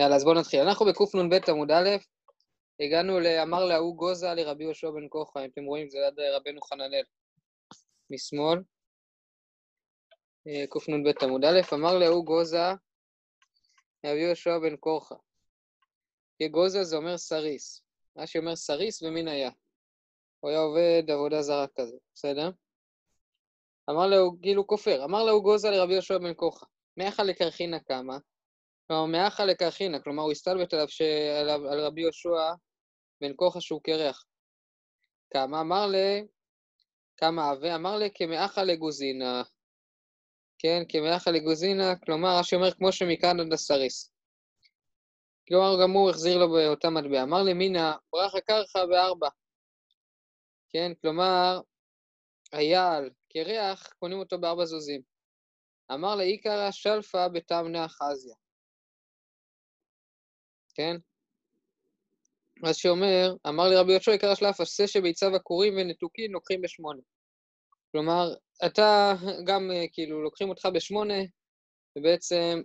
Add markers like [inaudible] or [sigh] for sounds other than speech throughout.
יאללה, אז בואו נתחיל. אנחנו בקנ"ב עמוד א', הגענו לאמר להוא גוזה לרבי יהושע בן כוחה, אם אתם רואים, זה עד רבנו חננאל משמאל. אה, קנ"ב עמוד א', אמר להוא גוזה לרבי יהושע בן כוחה. גוזה זה אומר סריס. רש"י אומר סריס ומין היה. הוא היה עובד עבודה זרה כזה, בסדר? אמר לו, כאילו כופר, אמר לו גוזה לרבי יהושע בן כוחה, מאחה לקרחינה קמה, כלומר מאחה לקרחינה, כלומר הוא הסתלבט עליו ש... על, על רבי יהושע בן כוחה שהוא קרח. כמה אמר ל... כמה עבה, אמר ל... כמאחה לגוזינה. כן, כמאחה לגוזינה, כלומר רש"י אומר כמו שמכאן עד הסריס. כלומר גם הוא החזיר לו באותה מטבע. אמר למינה, ברכה קרחה בארבע. כן, כלומר, אייל, קרח, קונים אותו בארבע זוזים. אמר לאיקרא שלפה בתמנה חזיה. כן? אז שאומר, אמר לי רבי יהושע יקרא שלפה, עשה שביציו עקורים ונתוקים לוקחים בשמונה. כלומר, אתה גם כאילו לוקחים אותך בשמונה, ובעצם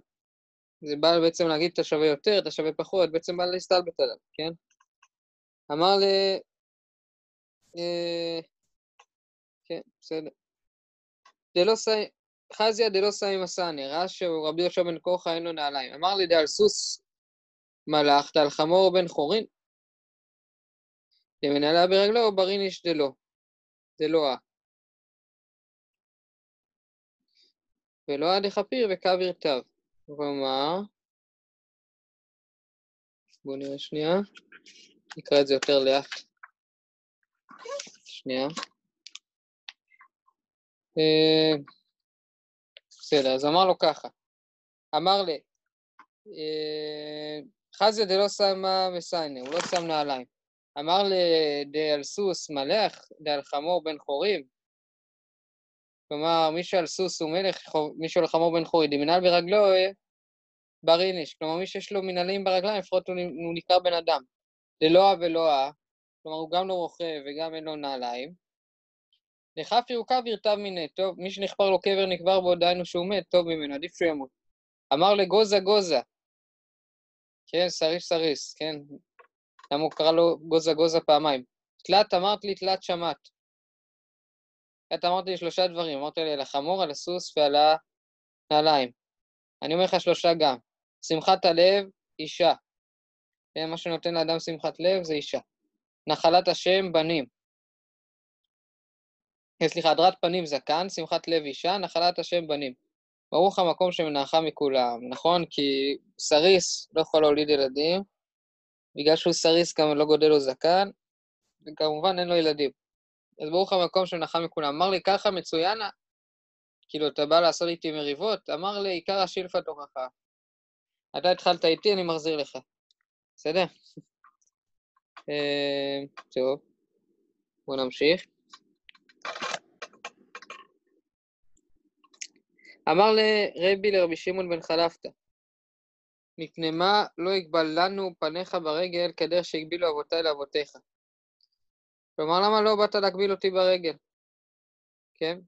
זה בא בעצם להגיד אתה שווה יותר, אתה שווה פחות, בעצם בא להסתלבט עליו, כן? אמר ל... אה... כן, בסדר. דלא סי... חזיה דלא סי מסעני, ראה שרבי יהושע בן כוחה אין לו נעליים. אמר לי דעל סוס מלאך, דעל חמור בן חורין. למנהלה ברגלו, ברין איש דלא. דלא ולא עד דחפיר וקו ירטב. כלומר, בואו נראה שנייה, נקרא את זה יותר לאט. שנייה. אה, בסדר, אז אמר לו ככה, אמר לי, אה, חזיה דלא שמה מסיינה, הוא לא שם נעליים. אמר לדעל סוס מלך, דעל חמור בן חורים. כלומר, מי שעל סוס הוא מלך, מי שעל חמור בן חורי, דמינל ברגלו בריניש. כלומר, מי שיש לו מנהלים ברגליים, לפחות הוא, נקרא בן אדם. ללא ולא אה, כלומר, הוא גם לא רוכב וגם אין לו נעליים. לכף ירוקה וירטב מיניה, טוב, מי שנחפר לו קבר נקבר בו, דהיינו שהוא מת, טוב ממנו, עדיף שהוא ימות. אמר לגוזה גוזה, כן, סריס סריס, כן, למה הוא קרא לו גוזה גוזה פעמיים? תלת אמרת לי, תלת שמעת. את אמרת לי שלושה דברים, אמרת לי על החמור, על הסוס ועל הנעליים. אני אומר לך שלושה גם. שמחת הלב, אישה. כן, מה שנותן לאדם שמחת לב זה אישה. נחלת השם, בנים. אה, סליחה, הדרת פנים זקן, שמחת לב אישה, נחלת השם בנים. ברוך המקום שמנחה מכולם, נכון? כי סריס לא יכול להוליד ילדים, בגלל שהוא סריס גם לא גודל לו זקן, וכמובן אין לו ילדים. אז ברוך המקום שמנחה מכולם. אמר לי, ככה מצוינה? כאילו, אתה בא לעשות איתי מריבות? אמר לי, עיקר השילפא תוכחה. אתה התחלת איתי, אני מחזיר לך. בסדר? [laughs] אה, טוב, בואו נמשיך. אמר לרבי לרבי שמעון בן חלפתא, מפני מה לא יגבל לנו פניך ברגל כדרך שהגבילו אבותיי לאבותיך? כלומר, למה לא באת להגביל אותי ברגל? כן?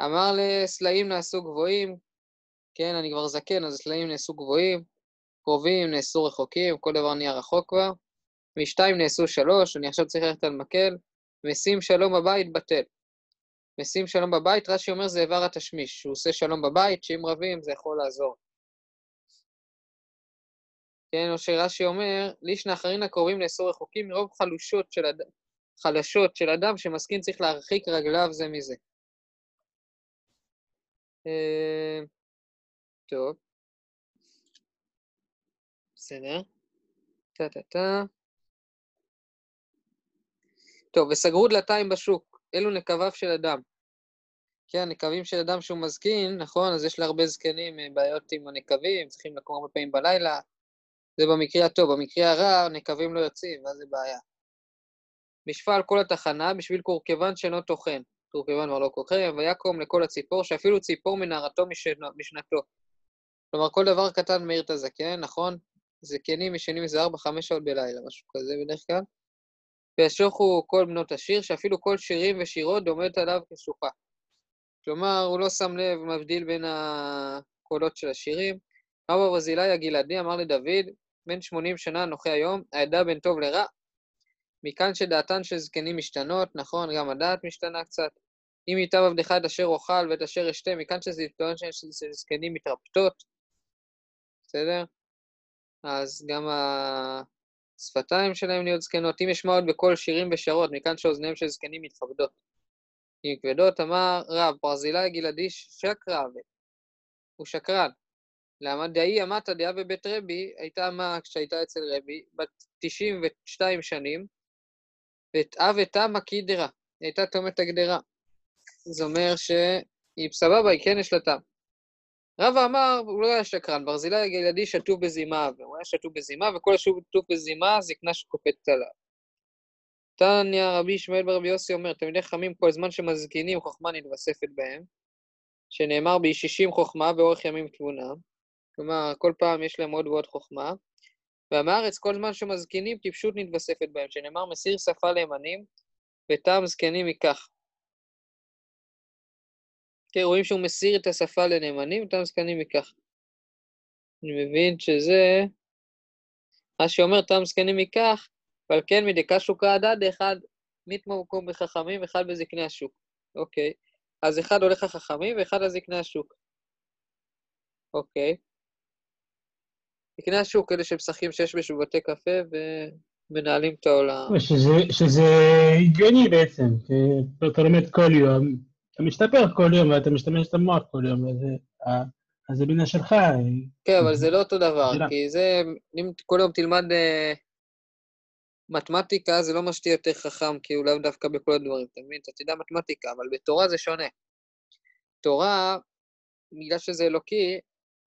אמר לסלעים נעשו גבוהים, כן, אני כבר זקן, אז סלעים נעשו גבוהים, קרובים נעשו רחוקים, כל דבר נהיה רחוק כבר. משתיים נעשו שלוש, אני עכשיו צריך ללכת על מקל, משים שלום בבית בטל. משים שלום בבית, רש"י אומר זה איבר התשמיש, שהוא עושה שלום בבית, שאם רבים זה יכול לעזור. כן, או שרש"י אומר, לישנא אחרין הקרובים לאסור רחוקים מרוב חלושות של, אד... חלשות של אדם שמסכין צריך להרחיק רגליו זה מזה. אה, טוב. בסדר. טה-טה-טה. טוב, וסגרו דלתיים בשוק, אלו נקביו של אדם. כן, נקבים של אדם שהוא מזקין, נכון? אז יש להרבה זקנים אה, בעיות עם הנקבים, צריכים לקום הרבה פעמים בלילה. זה במקרה הטוב, במקרה הרע, נקבים לא יוצאים, ואז זה בעיה. משפה על כל התחנה בשביל קורקבן שאינו טוחן. קורקבן כבר לא כוכב, ויקום לכל הציפור, שאפילו ציפור מנערתו משנתו. כלומר, כל דבר קטן מאיר את הזקן, נכון? זקנים ישנים איזה 4-5 שעות בלילה, משהו כזה בדרך כלל. וישוחו כל בנות השיר, שאפילו כל שירים ושירות דומדת עליו כשוחה. כלומר, הוא לא שם לב, מבדיל בין הקולות של השירים. אמר ברזילי הגלעדי אמר לדוד, בן 80 שנה אנוכי היום, הידע בין טוב לרע. מכאן שדעתן של זקנים משתנות, נכון, גם הדעת משתנה קצת. אם ייטב עבדך את אשר אוכל ואת אשר אשתה, מכאן שזלטון של זקנים מתרפתות, בסדר? אז גם השפתיים שלהם נהיות זקנות. אם יש מאוד בכל שירים ושרות, מכאן שאוזניהם של זקנים מתכבדות. אם כבדות, אמר רב, ברזילי גלעדי שקרא, הוא שקרן. למה דאי אמתא דעה בבית רבי, הייתה מה כשהייתה אצל רבי, בת 92 שנים, ואת אב ותמה קידרה, היא הייתה תומת הגדרה. זה אומר שהיא סבבה, היא כן יש לה טעם. רבא אמר, הוא לא היה שקרן, ברזילי הגלעדי שטוף בזימה, והוא היה שטוף בזימה, וכל השטוף בזימה זקנה שקופצת עליו. תניא רבי ישמעאל ברבי יוסי אומר, תלמידי חכמים כל זמן שמזקינים חוכמה נתווספת בהם, שנאמר בישישים חוכמה באורך ימים תבונה, כלומר, כל פעם יש להם עוד ועוד חוכמה, והמארץ כל זמן שמזקינים טיפשות נתווספת בהם, שנאמר מסיר שפה לימנים, וטעם זקנים ייקח. כן, רואים שהוא מסיר את השפה לנאמנים, וטעם זקנים ייקח. אני מבין שזה מה שאומר טעם זקנים ייקח, ועל כן מדקה שוקה הדד, אחד מתמקום בחכמים, אחד בזקני השוק. אוקיי. אז אחד הולך החכמים ואחד לזקני השוק. אוקיי. זקני השוק, אלה שמשחקים שש בבתי קפה ומנהלים את העולם. שזה, שזה הגיוני בעצם, כי אתה לומד כל יום, אתה משתפר כל יום ואתה משתמש את המוח כל יום, וזה... אז זה בינה שלך. כן, אבל זה לא אותו דבר, כי זה, אם כל יום תלמד uh, מתמטיקה, זה לא מה שתהיה יותר חכם, כי הוא דווקא בכל הדברים, אתה מבין? אתה תדע מתמטיקה, אבל בתורה זה שונה. תורה, בגלל שזה אלוקי,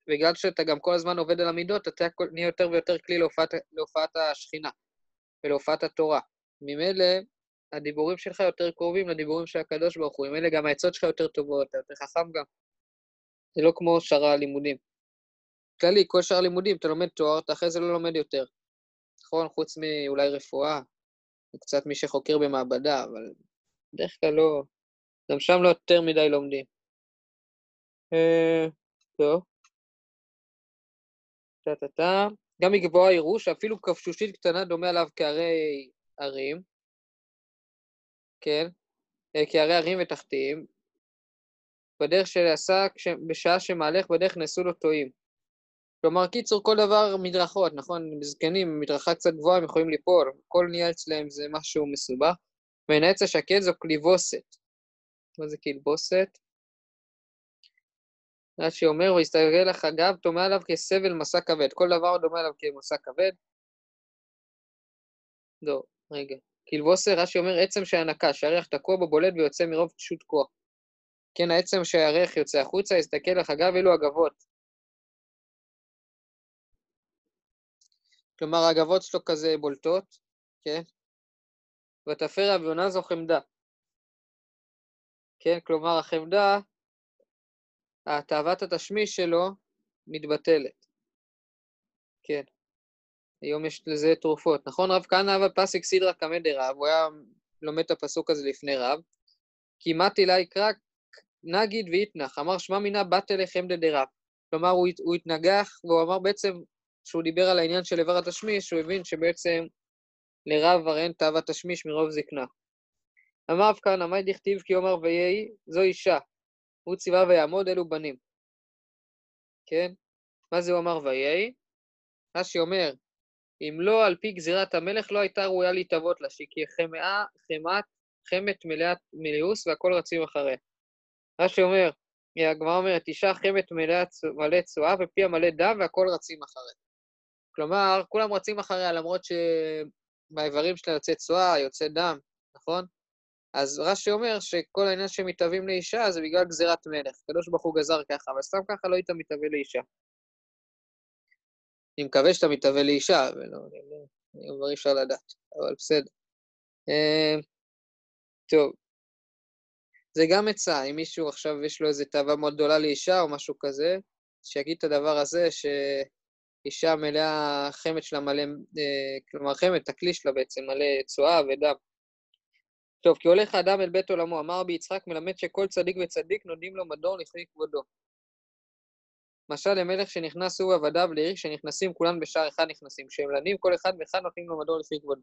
בגלל שאתה גם כל הזמן עובד על המידות, אתה נהיה יותר ויותר כלי להופעת, להופעת השכינה ולהופעת התורה. ממילא, הדיבורים שלך יותר קרובים לדיבורים של הקדוש ברוך הוא, ממילא גם העצות שלך יותר טובות, אתה יותר חכם גם. זה לא כמו שאר הלימודים. כללי, כל שאר הלימודים, אתה לומד תואר, אתה אחרי זה לא לומד יותר. נכון? חוץ מאולי רפואה, וקצת מי שחוקר במעבדה, אבל בדרך כלל לא... גם שם לא יותר מדי לומדים. אה, טוב. טה-טה-טה. גם מגבוה יראו שאפילו כבשושית קטנה דומה עליו כהרי ערים, כן? אה, כהרי ערים ותחתיים, בדרך שעשה בשעה שמהלך בדרך נעשו לו טועים. כלומר, קיצור, כל דבר מדרכות, נכון? זקנים, מדרכה קצת גבוהה, הם יכולים ליפול, הכל נהיה אצלם זה משהו מסובך. העץ השקט זו כליבוסת. מה זה כלבוסת? רש"י אומר, ויסתכל לך אגב, דומה עליו כסבל מסע כבד. כל דבר דומה עליו כמסע כבד. לא, רגע. כלבוסר, רש"י אומר, עצם שהנקה, שהריח תקוע בו בולט ויוצא מרוב פשוט כוח. כן, העצם שהריח יוצא החוצה, יסתכל לך אגב, אלו הגבות. כלומר, הגבות שלו כזה בולטות, כן? ותפר אביונה זו חמדה. כן, כלומר, החמדה התאוות התשמיש שלו מתבטלת. כן. היום יש לזה תרופות. נכון, רב כהנא אבא פסיק סדרא קמא דרב, הוא היה לומד את הפסוק הזה לפני רב. כמעט אלי קרא נגיד ויתנח, אמר שמע מינה בת אליכם דדרב. כלומר, הוא, הוא התנגח, והוא אמר בעצם, כשהוא דיבר על העניין של איבר התשמיש, הוא הבין שבעצם לרב הרי אין תאוות תשמיש מרוב זקנה. אמר כהנא, מה דכתיב כי אומר ויהי, זו אישה, הוא ציווה ויעמוד אלו בנים. כן? מה זה הוא אמר ויהי? רש"י אומר, אם לא על פי גזירת המלך לא הייתה ראויה להתאבות לה, שהיא כחמאה, חמת, חמת מלאת מליאוס והכל רצים אחריה. רש"י אומר, הגמרא אומרת, אישה חמת מלא צואה ופיה מלא דם והכל רצים אחריה. כלומר, כולם רצים אחריה למרות שבאיברים שלה יוצא צואה, יוצא דם, נכון? אז רש"י אומר שכל העניין שמתאבים לאישה זה בגלל גזירת מלך. הקדוש ברוך הוא גזר ככה, אבל סתם ככה לא היית מתאבה לאישה. אני מקווה שאתה מתאבה לאישה, ולא, לא, כבר אי אפשר לדעת, אבל בסדר. אמ, טוב, זה גם עצה, אם מישהו עכשיו יש לו איזו תאווה מאוד גדולה לאישה או משהו כזה, שיגיד את הדבר הזה, שאישה מלאה, חמת שלה מלא, אה, כלומר חמת, הכלי שלה בעצם מלא צואה ודם. טוב, כי הולך האדם אל בית עולמו, אמר רבי יצחק, מלמד שכל צדיק וצדיק נותנים לו מדור לפני כבודו. משל למלך שנכנס הוא ועבדיו לעיר שנכנסים כולם בשער אחד נכנסים. כשהם לנים כל אחד ואחד נותנים לו מדור לפי כבודו.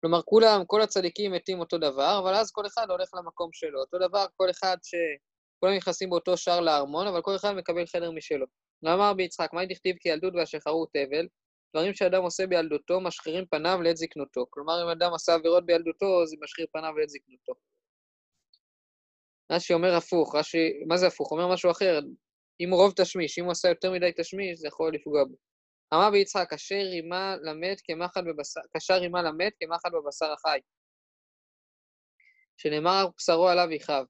כלומר, כולם, כל הצדיקים מתים אותו דבר, אבל אז כל אחד הולך למקום שלו. אותו דבר, כל אחד ש... כולם נכנסים באותו שער לארמון, אבל כל אחד מקבל חדר משלו. ואמר ביצחק, מה דכתיב כי ילדות והשחרות תבל? דברים שאדם עושה בילדותו משחירים פניו לעת זקנותו. כלומר, אם אדם עשה עבירות בילדותו, זה משחיר פניו לעת זקנותו. רש"י אומר הפוך, רש"י, מה זה הפוך? אומר משהו אחר. אם רוב תשמיש, אם הוא עשה יותר מדי תשמיש, זה יכול לפגוע בו. אמר ביצחק, אשר רימה למת כמחט בבשר, קשר רימה למת כמחט בבשר החי. שנאמר בשרו עליו יכאב.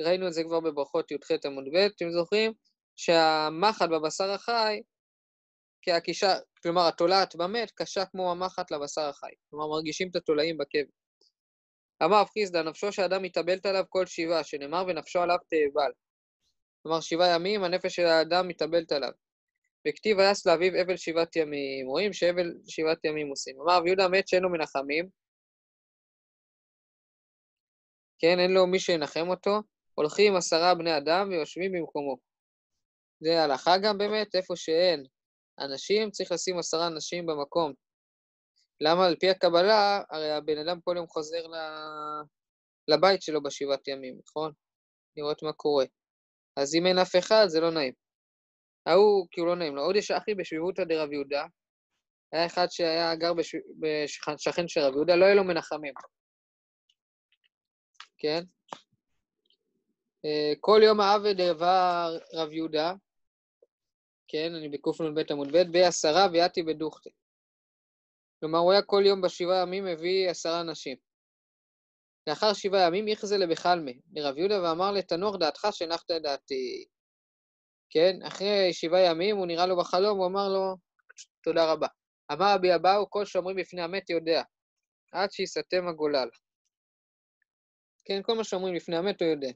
ראינו את זה כבר בברכות י"ח עמוד ב', אתם זוכרים? שהמחט בבשר החי, כהקישה, כלומר התולעת במת, קשה כמו המחט לבשר החי. כלומר, מרגישים את התולעים בקבר. אמר רב חיסדא, נפשו של אדם מתאבלת עליו כל שבעה, שנאמר ונפשו עליו תאבל. כלומר, שבעה ימים הנפש של האדם מתאבלת עליו. וכתיב ויעש לאביו אבל שבעת ימים. רואים שהבל שבעת ימים עושים. אמר רב יהודה מת שאין לו מנחמים. כן, אין לו מי שינחם אותו. הולכים עשרה בני אדם ויושבים במקומו. זה הלכה גם באמת, איפה שאין אנשים, צריך לשים עשרה אנשים במקום. למה? על פי הקבלה, הרי הבן אדם כל יום חוזר לבית שלו בשבעת ימים, נכון? לראות מה קורה. אז אם אין אף אחד, זה לא נעים. ההוא, כאילו לא נעים לו. עוד יש אחי בשביבותא דרב יהודה. היה אחד שהיה גר בשכן של רב יהודה, לא היה לו מנחמים. כן? אה, כל יום העבד דבר רב יהודה, כן, אני בקנ"ב עמוד ב', בעשרה ויעתי בדוכתא. כלומר, הוא היה כל יום בשבעה ימים מביא עשרה אנשים. לאחר שבעה ימים יחזה לבחלמי, לרב יהודה, ואמר לתנוח דעתך שהנחת את דעתי. כן, אחרי שבעה ימים הוא נראה לו בחלום, הוא אמר לו, תודה רבה. אמר רבי אבאו, כל שאומרים בפני המת יודע, עד שיסתם הגולל. כן, כל מה שאומרים לפני המת הוא יודע.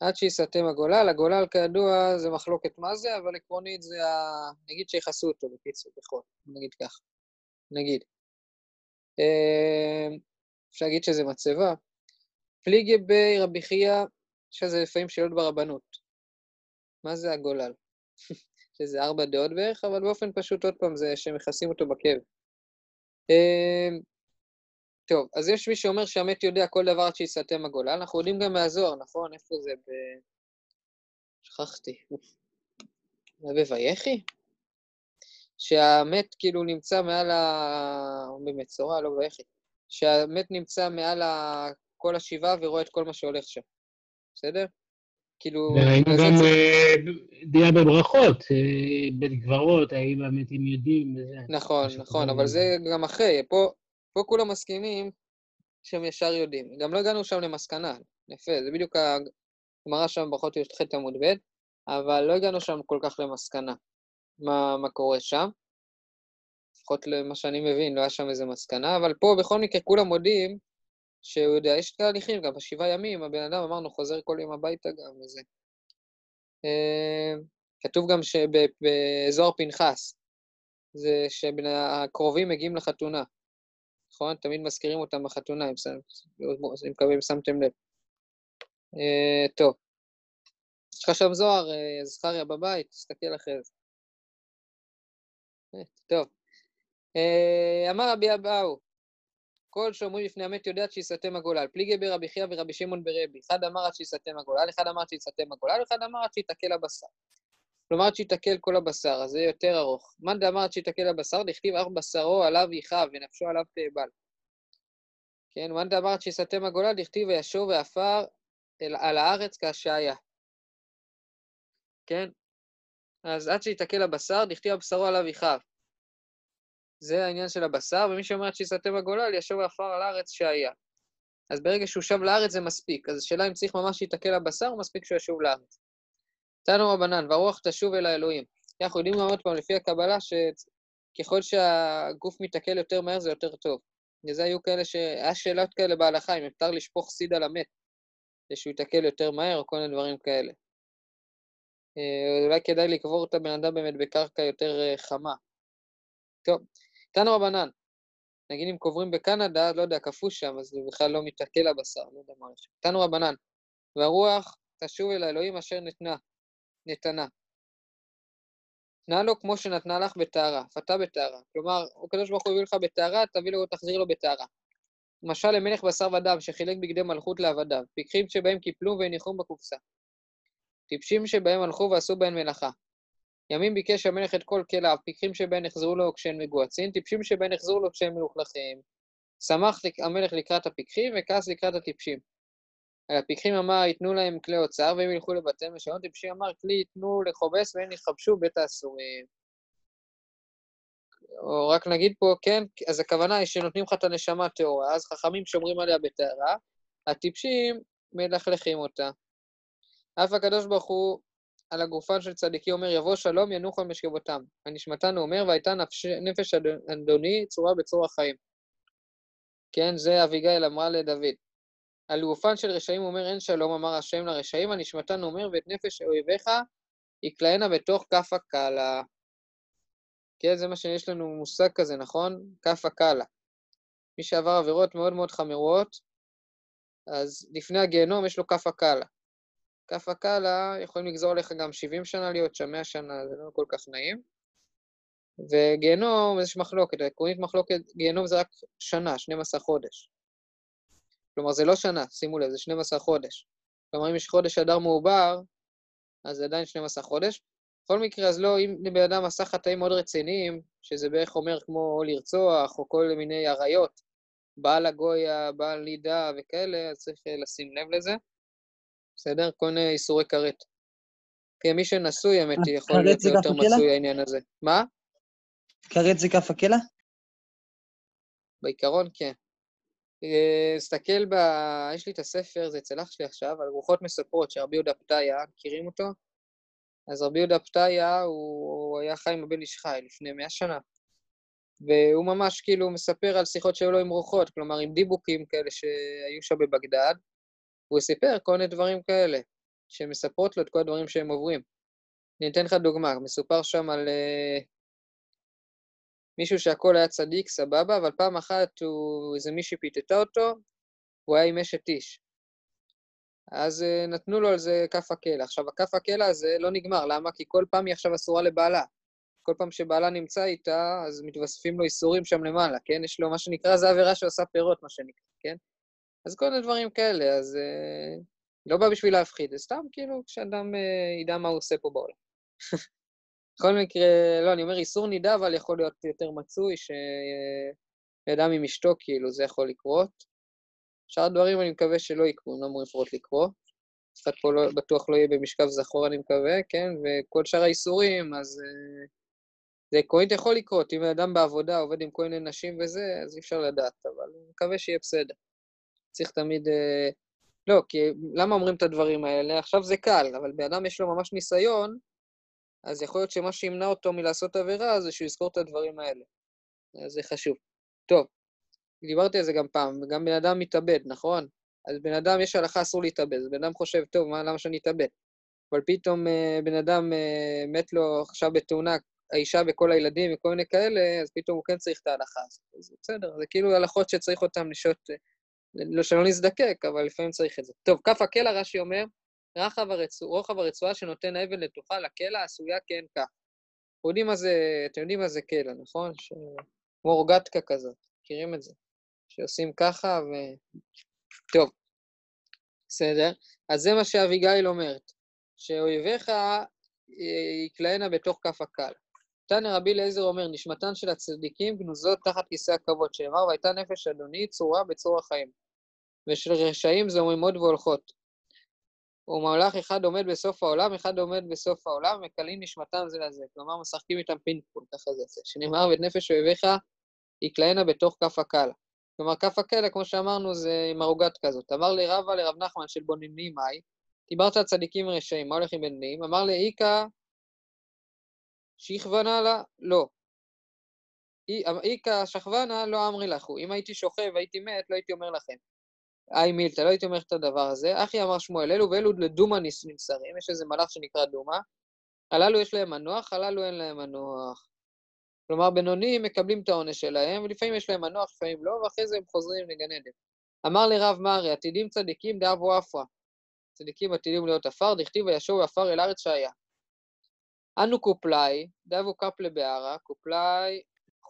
עד שיסתם הגולל, הגולל כידוע זה מחלוקת מה זה, אבל עקרונית זה ה... נגיד שיכסו אותו בקיצור, בכל, נגיד ככה. נגיד. אמ, אפשר להגיד שזה מצבה. פליגי בי רבי חייא, יש לזה לפעמים שאלות ברבנות. מה זה הגולל? [laughs] שזה ארבע דעות בערך, אבל באופן פשוט, עוד פעם, זה שמכסים אותו בקב. טוב, אז יש מי שאומר שהמת יודע כל דבר עד שיסתם הגולל, אנחנו יודעים גם מהזוהר, נכון? איפה זה? ב... שכחתי. זה בויחי? שהמת כאילו נמצא מעל ה... במצורע, לא ויחי. שהמת נמצא מעל ה... כל השבעה ורואה את כל מה שהולך שם. בסדר? כאילו... וראינו גם אה, דעה בברכות, אה, בית קברות, האם המתים יודעים. נכון, נכון, אבל זה גם אחרי. פה, פה כולם מסכימים שהם ישר יודעים. גם לא הגענו שם למסקנה. יפה, זה בדיוק הגמרא שם ברכות י"ח עמוד ב', אבל לא הגענו שם כל כך למסקנה מה, מה קורה שם. לפחות למה שאני מבין, לא היה שם איזה מסקנה, אבל פה בכל מקרה כולם מודים שהוא יודע, יש תהליכים, גם בשבעה ימים הבן אדם, אמרנו, חוזר כל יום הביתה גם וזה. אה, כתוב גם שבאזור פנחס, זה שהקרובים מגיעים לחתונה, נכון? תמיד מזכירים אותם בחתונה, אם שמתם לב. אה, טוב. יש לך שם זוהר, אה, זכריה בבית, תסתכל אחרי זה. טוב. אמר רבי אבאו, כל שאומרים לפני המת יודע שיסתם הגולל. פליגי ברבי חייא ורבי שמעון ברבי. אחד אמר עד שיסתם הגולל, אחד אמר עד שיסתם הגולל, אחד אמר עד שיתקל הבשר. כלומר, עד שיתקל כל הבשר, אז זה יותר ארוך. מאן דאמר עד שיתקל הבשר, דכתיב אך בשרו עליו יכאב ונפשו עליו תאבל. כן, מאן דאמר עד שיסתם הגולל, דכתיב וישוב ועפר על הארץ כהשעיה. כן? אז עד שיתקל הבשר, דכתיב הבשרו עליו יכאב. זה העניין של הבשר, ומי שאומר עד שיסתם הגולל, ישוב ועפר על הארץ שהיה. אז ברגע שהוא שב לארץ זה מספיק. אז השאלה אם צריך ממש להתקל הבשר, או מספיק שהוא ישוב לארץ. תנו רבנן, והרוח תשוב אל האלוהים. אנחנו יודעים גם עוד פעם, לפי הקבלה, שככל שהגוף מתעכל יותר מהר זה יותר טוב. וזה היו כאלה ש... היה שאלות כאלה בהלכה, אם אפשר לשפוך סיד על המת, שהוא יתעכל יותר מהר, או כל מיני דברים כאלה. אה, אולי כדאי לקבור את הבן אדם באמת בקרקע יותר אה, חמה. טוב, תנו רבנן, נגיד אם קוברים בקנדה, לא יודע, קפוא שם, אז זה בכלל לא מתעכל הבשר, לא יודע מה יש. תנו רבנן, והרוח תשוב אל האלוהים אשר נתנה, נתנה. נע לו כמו שנתנה לך בטהרה, פתה בטהרה. כלומר, הקדוש ברוך הוא הביא לך בטהרה, תביא לו, תחזיר לו בטהרה. משל למלך בשר ודם שחילק בגדי מלכות לעבדיו, פיקחים שבהם קיפלו והניחום בקופסה. טיפשים שבהם הלכו ועשו בהן מלאכה. ימים ביקש המלך את כל כליו, פיקחים שבהן יחזרו לו כשהן מגועצים, טיפשים שבהן יחזרו לו כשהן מלוכלכים. שמח המלך לקראת הפיקחים וכעס לקראת הטיפשים. הפיקחים אמר, ייתנו להם כלי אוצר והם ילכו לבתיהם ושלום, טיפשים אמר, כלי ייתנו לכובס והם יכבשו בית האסורים. או רק נגיד פה, כן, אז הכוונה היא שנותנים לך את הנשמה הטהורה, אז חכמים שומרים עליה בטהרה, הטיפשים מלכלכים אותה. אף הקדוש ברוך הוא על הגופן של צדיקי אומר, יבוא שלום ינוחו על משכבותם. הנשמתן הוא אומר, והייתה נפש, נפש אדוני צורה בצור החיים. כן, זה אביגיל אמרה לדוד. על גופן של רשעים אומר, אין שלום, אמר השם לרשעים, הנשמתן אומר, ואת נפש אויביך יקלענה בתוך כף הקלה. כן, זה מה שיש לנו מושג כזה, נכון? כף הקלה. מי שעבר עבירות מאוד מאוד חמורות, אז לפני הגיהנום יש לו כף הקלה. כף הקלה יכולים לגזור עליך גם 70 שנה להיות שם, 100 שנה, זה לא כל כך נעים. וגיהנום, יש מחלוקת, עקרונית מחלוקת, גיהנום זה רק שנה, 12 חודש. כלומר, זה לא שנה, שימו לב, זה 12 חודש. כלומר, אם יש חודש אדר מעובר, אז זה עדיין 12 חודש. בכל מקרה, אז לא, אם לבן אדם עשה חטאים מאוד רציניים, שזה בערך אומר כמו לרצוח, או כל מיני עריות, בעל הגויה, בעל נידה וכאלה, אז צריך אה, לשים לב לזה. בסדר? כל מיני איסורי כרת. כי מי שנשוי, האמת היא, יכול להיות יותר מצוי העניין הזה. מה? כרת זה כף הקלע? בעיקרון, כן. תסתכל ב... יש לי את הספר, זה אצל אח שלי עכשיו, על רוחות מספרות שרבי יהודה פתאיה, מכירים אותו? אז רבי יהודה פתאיה, הוא היה חי עם הבן איש חי לפני מאה שנה. והוא ממש כאילו מספר על שיחות שהיו לו עם רוחות, כלומר עם דיבוקים כאלה שהיו שם בבגדד, הוא סיפר כל מיני דברים כאלה, שמספרות לו את כל הדברים שהם עוברים. אני אתן לך דוגמה, מסופר שם על uh, מישהו שהכל היה צדיק, סבבה, אבל פעם אחת הוא, איזה מישהי פיתתה אותו, הוא היה עם אשת איש. אז uh, נתנו לו על זה כף הקלע. עכשיו, הכף הקלע הזה לא נגמר, למה? כי כל פעם היא עכשיו אסורה לבעלה. כל פעם שבעלה נמצא איתה, אז מתווספים לו איסורים שם למעלה, כן? יש לו מה שנקרא, זה עבירה שעושה פירות, מה שנקרא, כן? אז כל מיני דברים כאלה, אז uh, לא בא בשביל להפחיד, זה סתם כאילו כשאדם uh, ידע מה הוא עושה פה בעולם. [laughs] בכל מקרה, לא, אני אומר, איסור נידה, אבל יכול להיות יותר מצוי, שאדם עם אשתו, כאילו, זה יכול לקרות. שאר הדברים אני מקווה שלא יקרו, הם לא אמורים לפחות לקרות. אף אחד פה לא, בטוח לא יהיה במשכב זכור, אני מקווה, כן? וכל שאר האיסורים, אז uh, זה עקרונית יכול לקרות. אם אדם בעבודה עובד עם כל מיני נשים וזה, אז אי אפשר לדעת, אבל אני מקווה שיהיה בסדר. צריך תמיד... אה, לא, כי למה אומרים את הדברים האלה? עכשיו זה קל, אבל בן אדם יש לו ממש ניסיון, אז יכול להיות שמה שימנע אותו מלעשות עבירה זה שהוא יזכור את הדברים האלה. אז זה חשוב. טוב, דיברתי על זה גם פעם, גם בן אדם מתאבד, נכון? אז בן אדם, יש הלכה אסור להתאבד, אז בן אדם חושב, טוב, מה, למה שאני אתאבד? אבל פתאום אה, בן אדם אה, מת לו עכשיו בתאונה, האישה וכל הילדים וכל מיני כאלה, אז פתאום הוא כן צריך את ההלכה הזאת. אז בסדר, זה כאילו הלכות שצריך אותן לשעות לא שלא נזדקק, אבל לפעמים צריך את זה. טוב, כף הקלע, רש"י אומר, רחב הרצוע, רוחב הרצועה שנותן האבן לתוכה לקלע עשויה כן כך. אתם יודעים מה זה, אתם יודעים מה זה קלע, נכון? ש... כמו כזאת, מכירים את זה? שעושים ככה ו... טוב, בסדר. אז זה מה שאביגיל אומרת, שאויביך אה, יקלענה בתוך כף הקל. תנא רבי אליעזר אומר, נשמתן של הצדיקים גנוזות תחת כיסא הכבוד, שאמר, והייתה נפש אדוני צורה בצור החיים. ושל רשעים עוד והולכות. ומלאך אחד עומד בסוף העולם, אחד עומד בסוף העולם, מקלים נשמתם זה לזה. כלומר, משחקים איתם פינג-פונג, ככה זה יוצא. שנאמר, ואת נפש אויביך יקלענה בתוך כף הקל. כלומר, כף הקלע, כמו שאמרנו, זה עם ערוגת כזאת. אמר לי רבא לרב נחמן של בוננים מאי, דיברת על צדיקים ורשעים, מה הולך עם בינונים? אמר לי, איכא שכבנה לה, לא. איכא שכבנה לא אמרי לכו. אם הייתי שוכב והייתי מת, לא הייתי אומר לכם. היי מילתא, לא הייתי אומר את הדבר הזה. אחי אמר שמואל, אלו ואלו לדומה נמסרים, יש איזה מלאך שנקרא דומה. הללו יש להם מנוח, הללו אין להם מנוח. כלומר, בינונים מקבלים את העונש שלהם, ולפעמים יש להם מנוח, לפעמים לא, ואחרי זה הם חוזרים לגן עדן. אמר לרב מרי, עתידים צדיקים דאבו עפרא. צדיקים עתידים להיות עפר, דכתיב וישוב עפר אל ארץ שהיה. אנו קופלאי, דבו קפלה בערה, קופלאי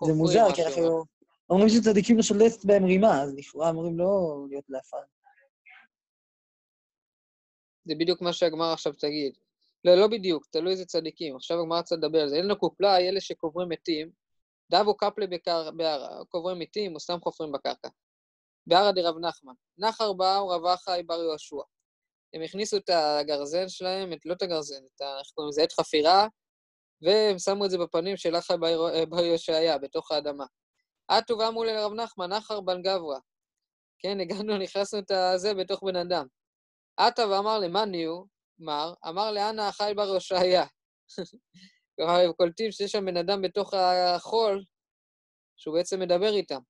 זה מוזר, כי. אנחנו אומרים שצדיקים לא שולטת בהם רימה, אז לכאורה אמורים לא להיות לעפר. זה בדיוק מה שהגמרא עכשיו תגיד. לא, לא בדיוק, תלוי איזה צדיקים. עכשיו הגמרא רוצה לדבר על זה. אין לו קופלאי, אלה שקוברים מתים, דבו קפלה בקר- בערה, קוברים מתים או סתם חופרים בקרקע. בערה דרב נחמן. נחר באו רב אחי בר יהושע. הם הכניסו את הגרזן שלהם, את, לא את הגרזן, את ה... איך קוראים לזה? את חפירה, והם שמו את זה בפנים של אחי בר בר יהושעיה, בתוך האדמה. עטו ואמרו לרב נחמן, נחר בן גברא. כן, הגענו, [laughs] נכנסנו את הזה בתוך בן אדם. עטה ואמר למאני הוא, מר, אמר לאנה החי בר יהושעיה. [laughs] כלומר, הם קולטים שיש שם בן אדם בתוך החול, שהוא בעצם מדבר איתם.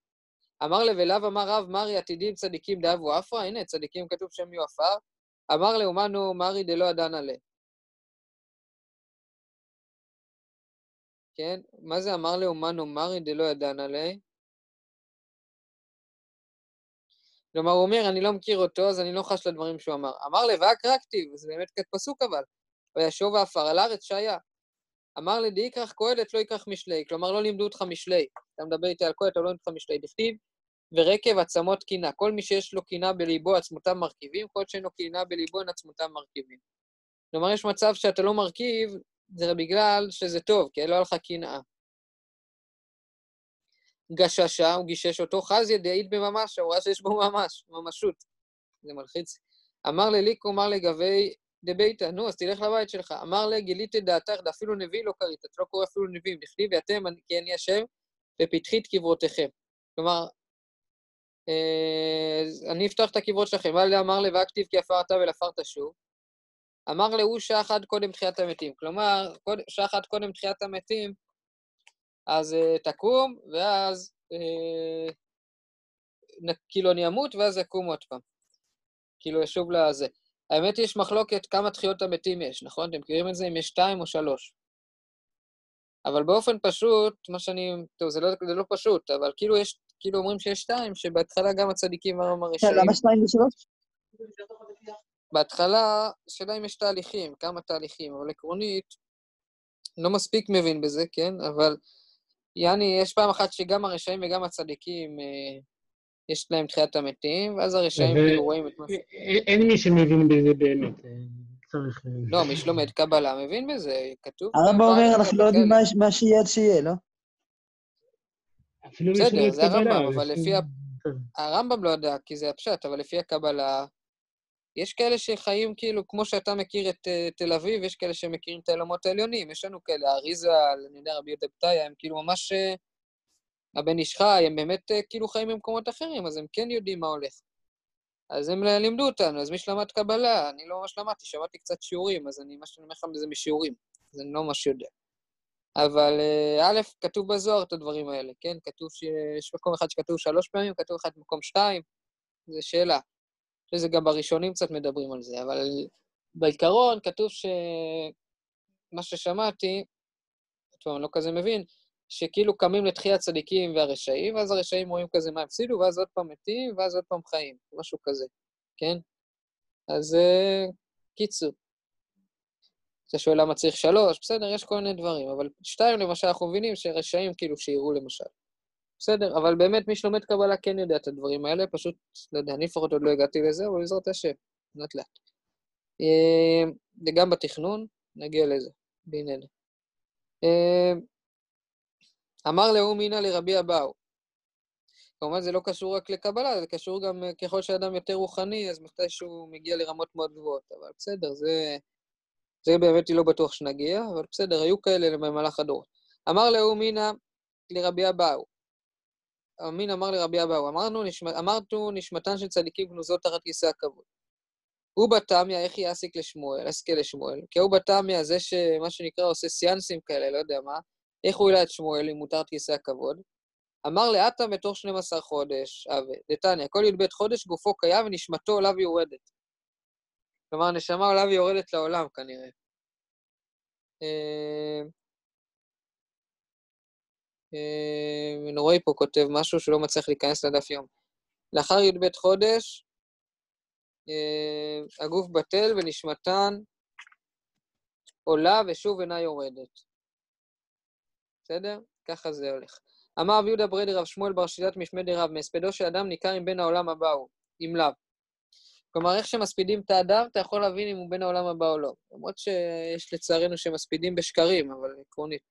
אמר לבלאו אמר רב מרי עתידים צדיקים דאבו עפרא, הנה צדיקים כתוב שהם יהיו עפר. אמר לאומנו מרי דלא אדן עלה. כן? מה זה אמר לאומנו מרי דלא ידען עלי? כלומר, הוא אומר, אני לא מכיר אותו, אז אני לא חש לדברים שהוא אמר. אמר לבק רק כתיב, זה באמת פסוק אבל. וישוב ועפר על הארץ שהיה. אמר לדי יקרח קהלת, לא יקרח משלי. כלומר, לא לימדו אותך משלי. אתה מדבר איתי על קהלת, אבל לא לימדו אותך משלי. דכתיב, ורקב עצמות קינה. כל מי שיש לו קינה בליבו, עצמותיו מרכיבים, כל שאין לו קינה בליבו, אין עצמותיו מרכיבים. כלומר, יש מצב שאתה לא מרכיב, זה בגלל שזה טוב, כי לא היה לך קנאה. גששה, הוא גישש אותו, חזיה דעיד בממש, הוא ראה שיש בו ממש, ממשות. זה מלחיץ. אמר לליקו, אמר לגבי דביתא, נו, אז תלך לבית שלך. אמר לה, גילית את דעתך, אפילו נביא לא קראת, אתה לא קורא אפילו נביאים, דכתיב ואתם, כי אני השם, ופתחי את קברותיכם. כלומר, אה, אני אפתח את הקברות שלכם. אבל אמר לה, ואכתיב כי עפרת ולעפרת שוב. אמר להוא שעה אחת קודם תחיית המתים. כלומר, שעה אחת קודם תחיית המתים, אז uh, תקום, ואז uh, נ, כאילו אני אמות, ואז אקום עוד פעם. כאילו אשוב לזה. האמת, יש מחלוקת כמה תחיות המתים יש, נכון? אתם מכירים את זה? אם יש שתיים או שלוש. אבל באופן פשוט, מה שאני... טוב, זה לא, זה לא פשוט, אבל כאילו יש, כאילו אומרים שיש שתיים, שבהתחלה גם הצדיקים והרם הרשעים... למה שתיים ושלוש? בהתחלה, השאלה אם יש תהליכים, כמה תהליכים, אבל עקרונית, לא מספיק מבין בזה, כן? אבל יעני, יש פעם אחת שגם הרשעים וגם הצדיקים, אה, יש להם תחיית המתים, ואז הרשעים כאילו רואים את מה ש... אין- מי שמבין בזה באמת. אה, צריך... אה, לא, מי שלומד קבלה מבין בזה, כתוב... הרמב"ם גם אומר, אנחנו לא יודעים. מה שיהיה עד שיהיה, לא? בסדר, זה הרמב"ם, אבל לפי- ה- הרמב"ם לא יודע, כי זה הפשט, אבל לפי הקבלה, יש כאלה שחיים כאילו, כמו שאתה מכיר את uh, תל אביב, יש כאלה שמכירים את העולמות העליונים, יש לנו כאלה, אריזה, אני יודע, רבי יהודה פתאיה, הם כאילו ממש... Uh, הבן איש חי, הם באמת uh, כאילו חיים במקומות אחרים, אז הם כן יודעים מה הולך. אז הם לימדו אותנו, אז מי שלמד קבלה, אני לא ממש למדתי, שמעתי קצת שיעורים, אז אני, מה שאני אומר לך זה משיעורים, אז אני לא ממש יודע. אבל א', כתוב בזוהר את הדברים האלה, כן? כתוב שיש מקום אחד שכתוב שלוש פעמים, כתוב אחד במקום שתיים, זו שאלה. שזה גם בראשונים קצת מדברים על זה, אבל בעיקרון כתוב ש... מה ששמעתי, טוב, אני לא כזה מבין, שכאילו קמים לתחיית הצדיקים והרשעים, ואז הרשעים רואים כזה מה הפסידו, ואז עוד פעם מתים, ואז עוד פעם חיים, משהו כזה, כן? אז uh, קיצור. אתה שואל למה צריך שלוש, בסדר, יש כל מיני דברים, אבל שתיים למשל, אנחנו מבינים שרשעים כאילו שיראו למשל. בסדר, אבל באמת מי שלומד קבלה כן יודע את הדברים האלה, פשוט, לא יודע, אני לפחות עוד לא הגעתי לזה, אבל בעזרת השם, לאט לאט. אה, וגם בתכנון, נגיע לזה, בעניין. אה, אמר לאום מינא לרבי אבאו. כמובן זה לא קשור רק לקבלה, זה קשור גם אה, ככל שאדם יותר רוחני, אז מתי שהוא מגיע לרמות מאוד גבוהות, אבל בסדר, זה, זה באמת לא בטוח שנגיע, אבל בסדר, היו כאלה במהלך הדורות. אמר לאום מינא לרבי אבאו. אמין אמר לרבי אבאו, אמרנו, נשמע, אמרתו נשמתן של צדיקים גנוזות תחת כיסא הכבוד. הוא בתמיא, איך יעסיק לשמואל, אסקל לשמואל? כי הוא בתמיא, זה שמה שנקרא עושה סיאנסים כאלה, לא יודע מה, איך הוא העלה את שמואל אם מותר כיסא הכבוד? אמר לאטה בתוך 12 חודש, אבה, דתניא, כל י"ב חודש גופו קיים ונשמתו עולה ויורדת. כלומר, הנשמה עולה ויורדת לעולם כנראה. אה, נוראי פה כותב משהו שלא מצליח להיכנס לדף יום. לאחר י"ב חודש, אה, הגוף בטל ונשמתן עולה ושוב אינה יורדת. בסדר? ככה זה הולך. אמר רב יהודה ברדי רב שמואל בר שיטת משמי דרב, מהספדו של אדם ניכר אם בין העולם הבא הוא, אם לאו. כלומר, איך שמספידים את האדם, אתה יכול להבין אם הוא בין העולם הבא או לא. למרות שיש לצערנו שמספידים בשקרים, אבל עקרונית.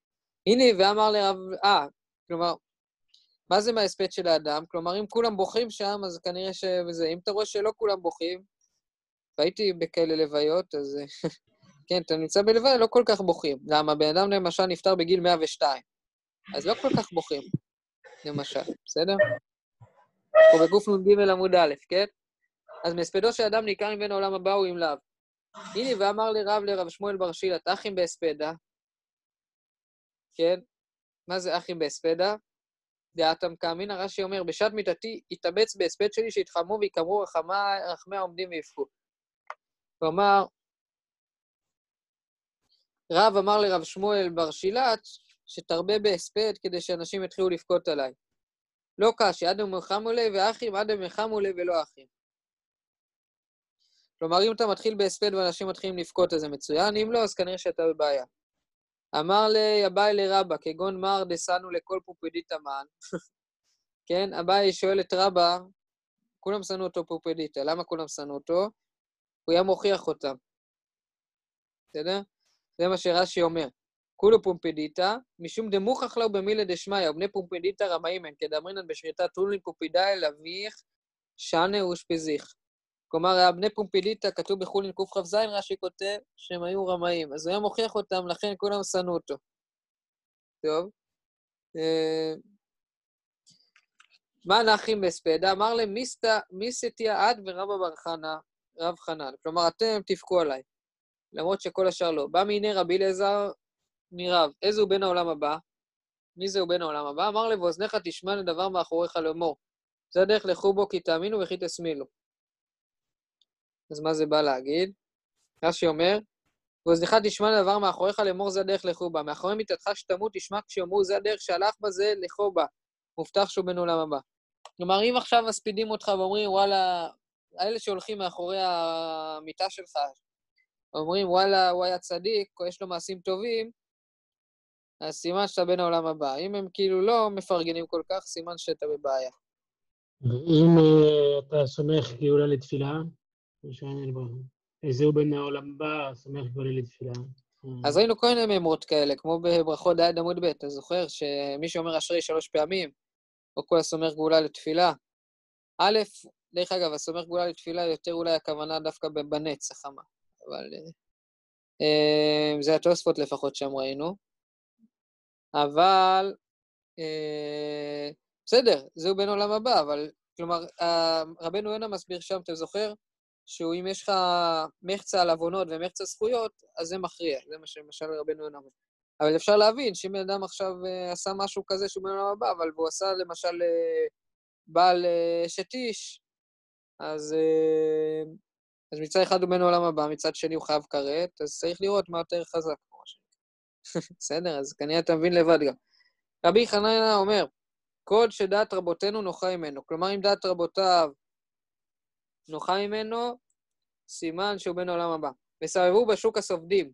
הנה, ואמר לרב... אה, כלומר, מה זה מההספד של האדם? כלומר, אם כולם בוכים שם, אז כנראה ש... וזה. אם אתה רואה שלא כולם בוכים, והייתי בכאלה לוויות, אז [laughs] כן, אתה נמצא בלוויה, לא כל כך בוכים. למה? בן אדם למשל נפטר בגיל 102, אז לא כל כך בוכים, למשל, בסדר? או בגוף נ"ג עמוד א', כן? אז מהספדו של אדם ניכר מבין העולם הבא הוא עם לאו. הנה, ואמר לרב לרב שמואל בר שילה, אחים בהספדה, כן? מה זה אחים בהספדה? דעתם כאמינא, רש"י אומר, בשעת מיתתי יתאבץ בהספד שלי שיתחמו ויקמרו רחמי העומדים ויבכו. כלומר, רב אמר לרב שמואל בר שילת, שתרבה בהספד כדי שאנשים יתחילו לבכות עליי. לא קשי, עד המלחמו ליה ואחים, עד המלחמו ליה ולא אחים. כלומר, אם אתה מתחיל בהספד ואנשים מתחילים לבכות, אז זה מצוין, אם לא, אז כנראה שאתה בבעיה. אמר לי אביי לרבא, כגון מר דסנו לכל פופדיתא מן. [laughs] כן, אביי שואל את רבא, כולם שנאו אותו פופדיתא, למה כולם שנאו אותו? הוא היה מוכיח אותם. בסדר? זה מה שרש"י אומר. כולו פומפדיתא, משום דמוכח לו במילה דשמיא, ובני פומפדיתא רמאים הן, כדאמרינן בשמיטה טולין פומפידאי לביך שנה אושפזיך. כלומר, בני פומפדיתא, כתוב בחולין קכ"ז, רש"י כותב שהם היו רמאים. אז הוא היה מוכיח אותם, לכן כולם שנאו אותו. טוב. אה, מה נחים בספדה? אמר להם, מי סטיה עד ורבא בר חנה, רב חנן. כלומר, אתם תבכו עליי. למרות שכל השאר לא. בא מיני רבי אליעזר מרב, איזה הוא בן העולם הבא? מי זה הוא בן העולם הבא? אמר לו, ואוזניך תשמע לדבר מאחוריך לאמור. זה הדרך לכו בו כי תאמינו וכי תשמילו. אז מה זה בא להגיד? רש"י אומר, ואוזנך תשמע לדבר מאחוריך לאמור זה הדרך לכו בה. מאחורי מיתתך שתמות תשמע כשיאמרו זה הדרך שהלך בה זה לכו בה. מובטח שהוא בן עולם הבא. כלומר, אם עכשיו מספידים אותך ואומרים, וואלה, האלה שהולכים מאחורי המיטה שלך, אומרים, וואלה, הוא היה צדיק, או יש לו מעשים טובים, אז סימן שאתה בן העולם הבא. אם הם כאילו לא מפרגנים כל כך, סימן שאתה בבעיה. אם uh, אתה סומך גאולה לתפילה, הוא בן העולם הבא, סומך גאולה לתפילה. אז ראינו כל מיני מימרות כאלה, כמו בברכות ד' עמוד ב', אתה זוכר שמי שאומר אשרי שלוש פעמים, או כל הסומך גאולה לתפילה, א', דרך אגב, הסומך גאולה לתפילה יותר אולי הכוונה דווקא בנץ, החמה. אבל אה, זה התוספות לפחות שם ראינו. אבל אה, בסדר, זהו בן עולם הבא, אבל כלומר, רבנו יונה מסביר שם, אתה זוכר? שהוא אם יש לך מחצה על עוונות ומחצה זכויות, אז זה מכריע, זה מה שלמשל רבנו יונה אומר. אבל אפשר להבין שאם בן אדם עכשיו אה, עשה משהו כזה שהוא בן עולם הבא, אבל הוא עשה למשל בעל שטיש, אז אז מצד אחד הוא בן העולם הבא, מצד שני הוא חייב כרת, אז צריך לראות מה יותר חזק. [laughs] בסדר? אז כנראה אתה מבין לבד גם. רבי חננה אומר, קוד שדעת רבותינו נוחה ממנו. כלומר, אם דעת רבותיו נוחה ממנו, סימן שהוא בן העולם הבא. וסבבו בשוק הסופדים.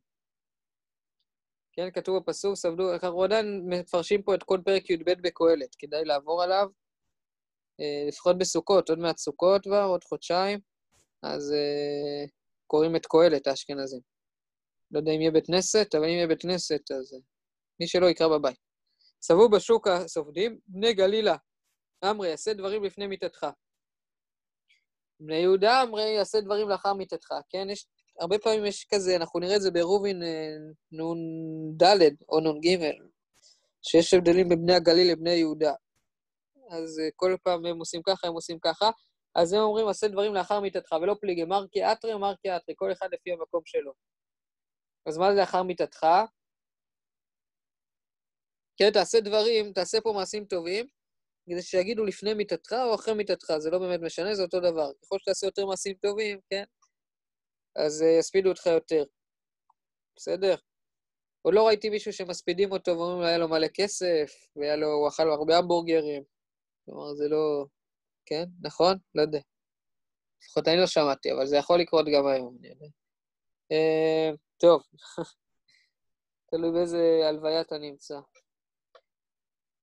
כן, כתוב בפסוק, סבדו, אנחנו עדיין מפרשים פה את כל פרק י"ב בקהלת, כדאי לעבור עליו, אה, לפחות בסוכות, עוד מעט סוכות כבר, עוד חודשיים. אז uh, קוראים את קהלת האשכנזים. לא יודע אם יהיה בית כנסת, אבל אם יהיה בית כנסת, אז uh, מי שלא יקרא בבית. סבו בשוק הסופדים, בני גלילה, אמרי, יעשה דברים לפני מיתתך. בני יהודה, אמרי, יעשה דברים לאחר מיתתך, כן? יש, הרבה פעמים יש כזה, אנחנו נראה את זה בעירובין אה, נ"ד או נ"ג, שיש הבדלים בין בני הגליל לבני יהודה. אז כל פעם הם עושים ככה, הם עושים ככה. אז הם אומרים, עשה דברים לאחר מיתתך, ולא פליגי, מרקי אתרי או מרקי אתרי, כל אחד לפי המקום שלו. אז מה זה לאחר מיתתך? כן, תעשה דברים, תעשה פה מעשים טובים, כדי שיגידו לפני מיתתך או אחרי מיתתך, זה לא באמת משנה, זה אותו דבר. ככל שתעשה יותר מעשים טובים, כן, אז uh, יספידו אותך יותר. בסדר? עוד לא ראיתי מישהו שמספידים אותו ואומרים לו, היה לו מלא כסף, והיה לו, הוא אכל הרבה המבורגרים. כלומר, זה לא... כן? נכון? לא יודע. לפחות אני לא שמעתי, אבל זה יכול לקרות גם היום, אני יודע. Uh, טוב, [laughs] תלוי באיזה הלוויה אתה נמצא.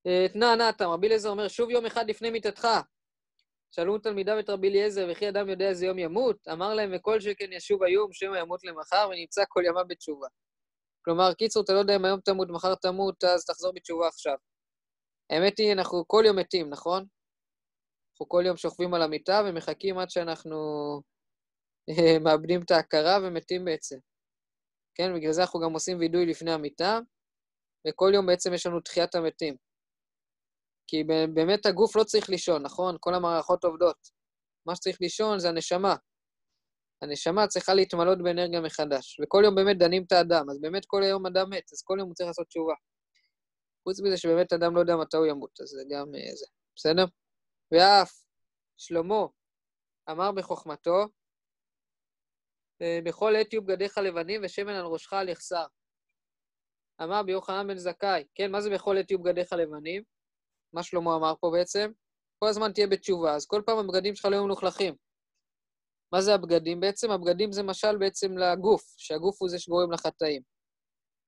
אה, תנא נתם, רבי אליעזר אומר, שוב יום אחד לפני מיתתך. שאלו תלמידיו את רבי אליעזר, וכי אדם יודע איזה יום ימות? אמר להם, וכל שכן ישוב היום, שמא ימות למחר, ונמצא כל ימיו בתשובה. כלומר, קיצור, אתה לא יודע אם היום תמות, מחר תמות, אז תחזור בתשובה עכשיו. האמת היא, אנחנו כל יום מתים, נכון? אנחנו כל יום שוכבים על המיטה ומחכים עד שאנחנו אה, מאבדים את ההכרה ומתים בעצם. כן, בגלל זה אנחנו גם עושים וידוי לפני המיטה, וכל יום בעצם יש לנו תחיית המתים. כי באמת הגוף לא צריך לישון, נכון? כל המערכות עובדות. מה שצריך לישון זה הנשמה. הנשמה צריכה להתמלות באנרגיה מחדש. וכל יום באמת דנים את האדם, אז באמת כל היום אדם מת, אז כל יום הוא צריך לעשות תשובה. חוץ מזה שבאמת אדם לא יודע מתי הוא ימות, אז זה גם אה, זה, בסדר? ואף שלמה אמר בחוכמתו, אה, בכל עת יהיו בגדיך לבנים ושמן על ראשך על יחסר. אמר ביוחנן בן זכאי, כן, מה זה בכל עת יהיו בגדיך לבנים? מה שלמה אמר פה בעצם? כל הזמן תהיה בתשובה, אז כל פעם הבגדים שלך לא יהיו מלוכלכים. מה זה הבגדים בעצם? הבגדים זה משל בעצם לגוף, שהגוף הוא זה שגורם לחטאים,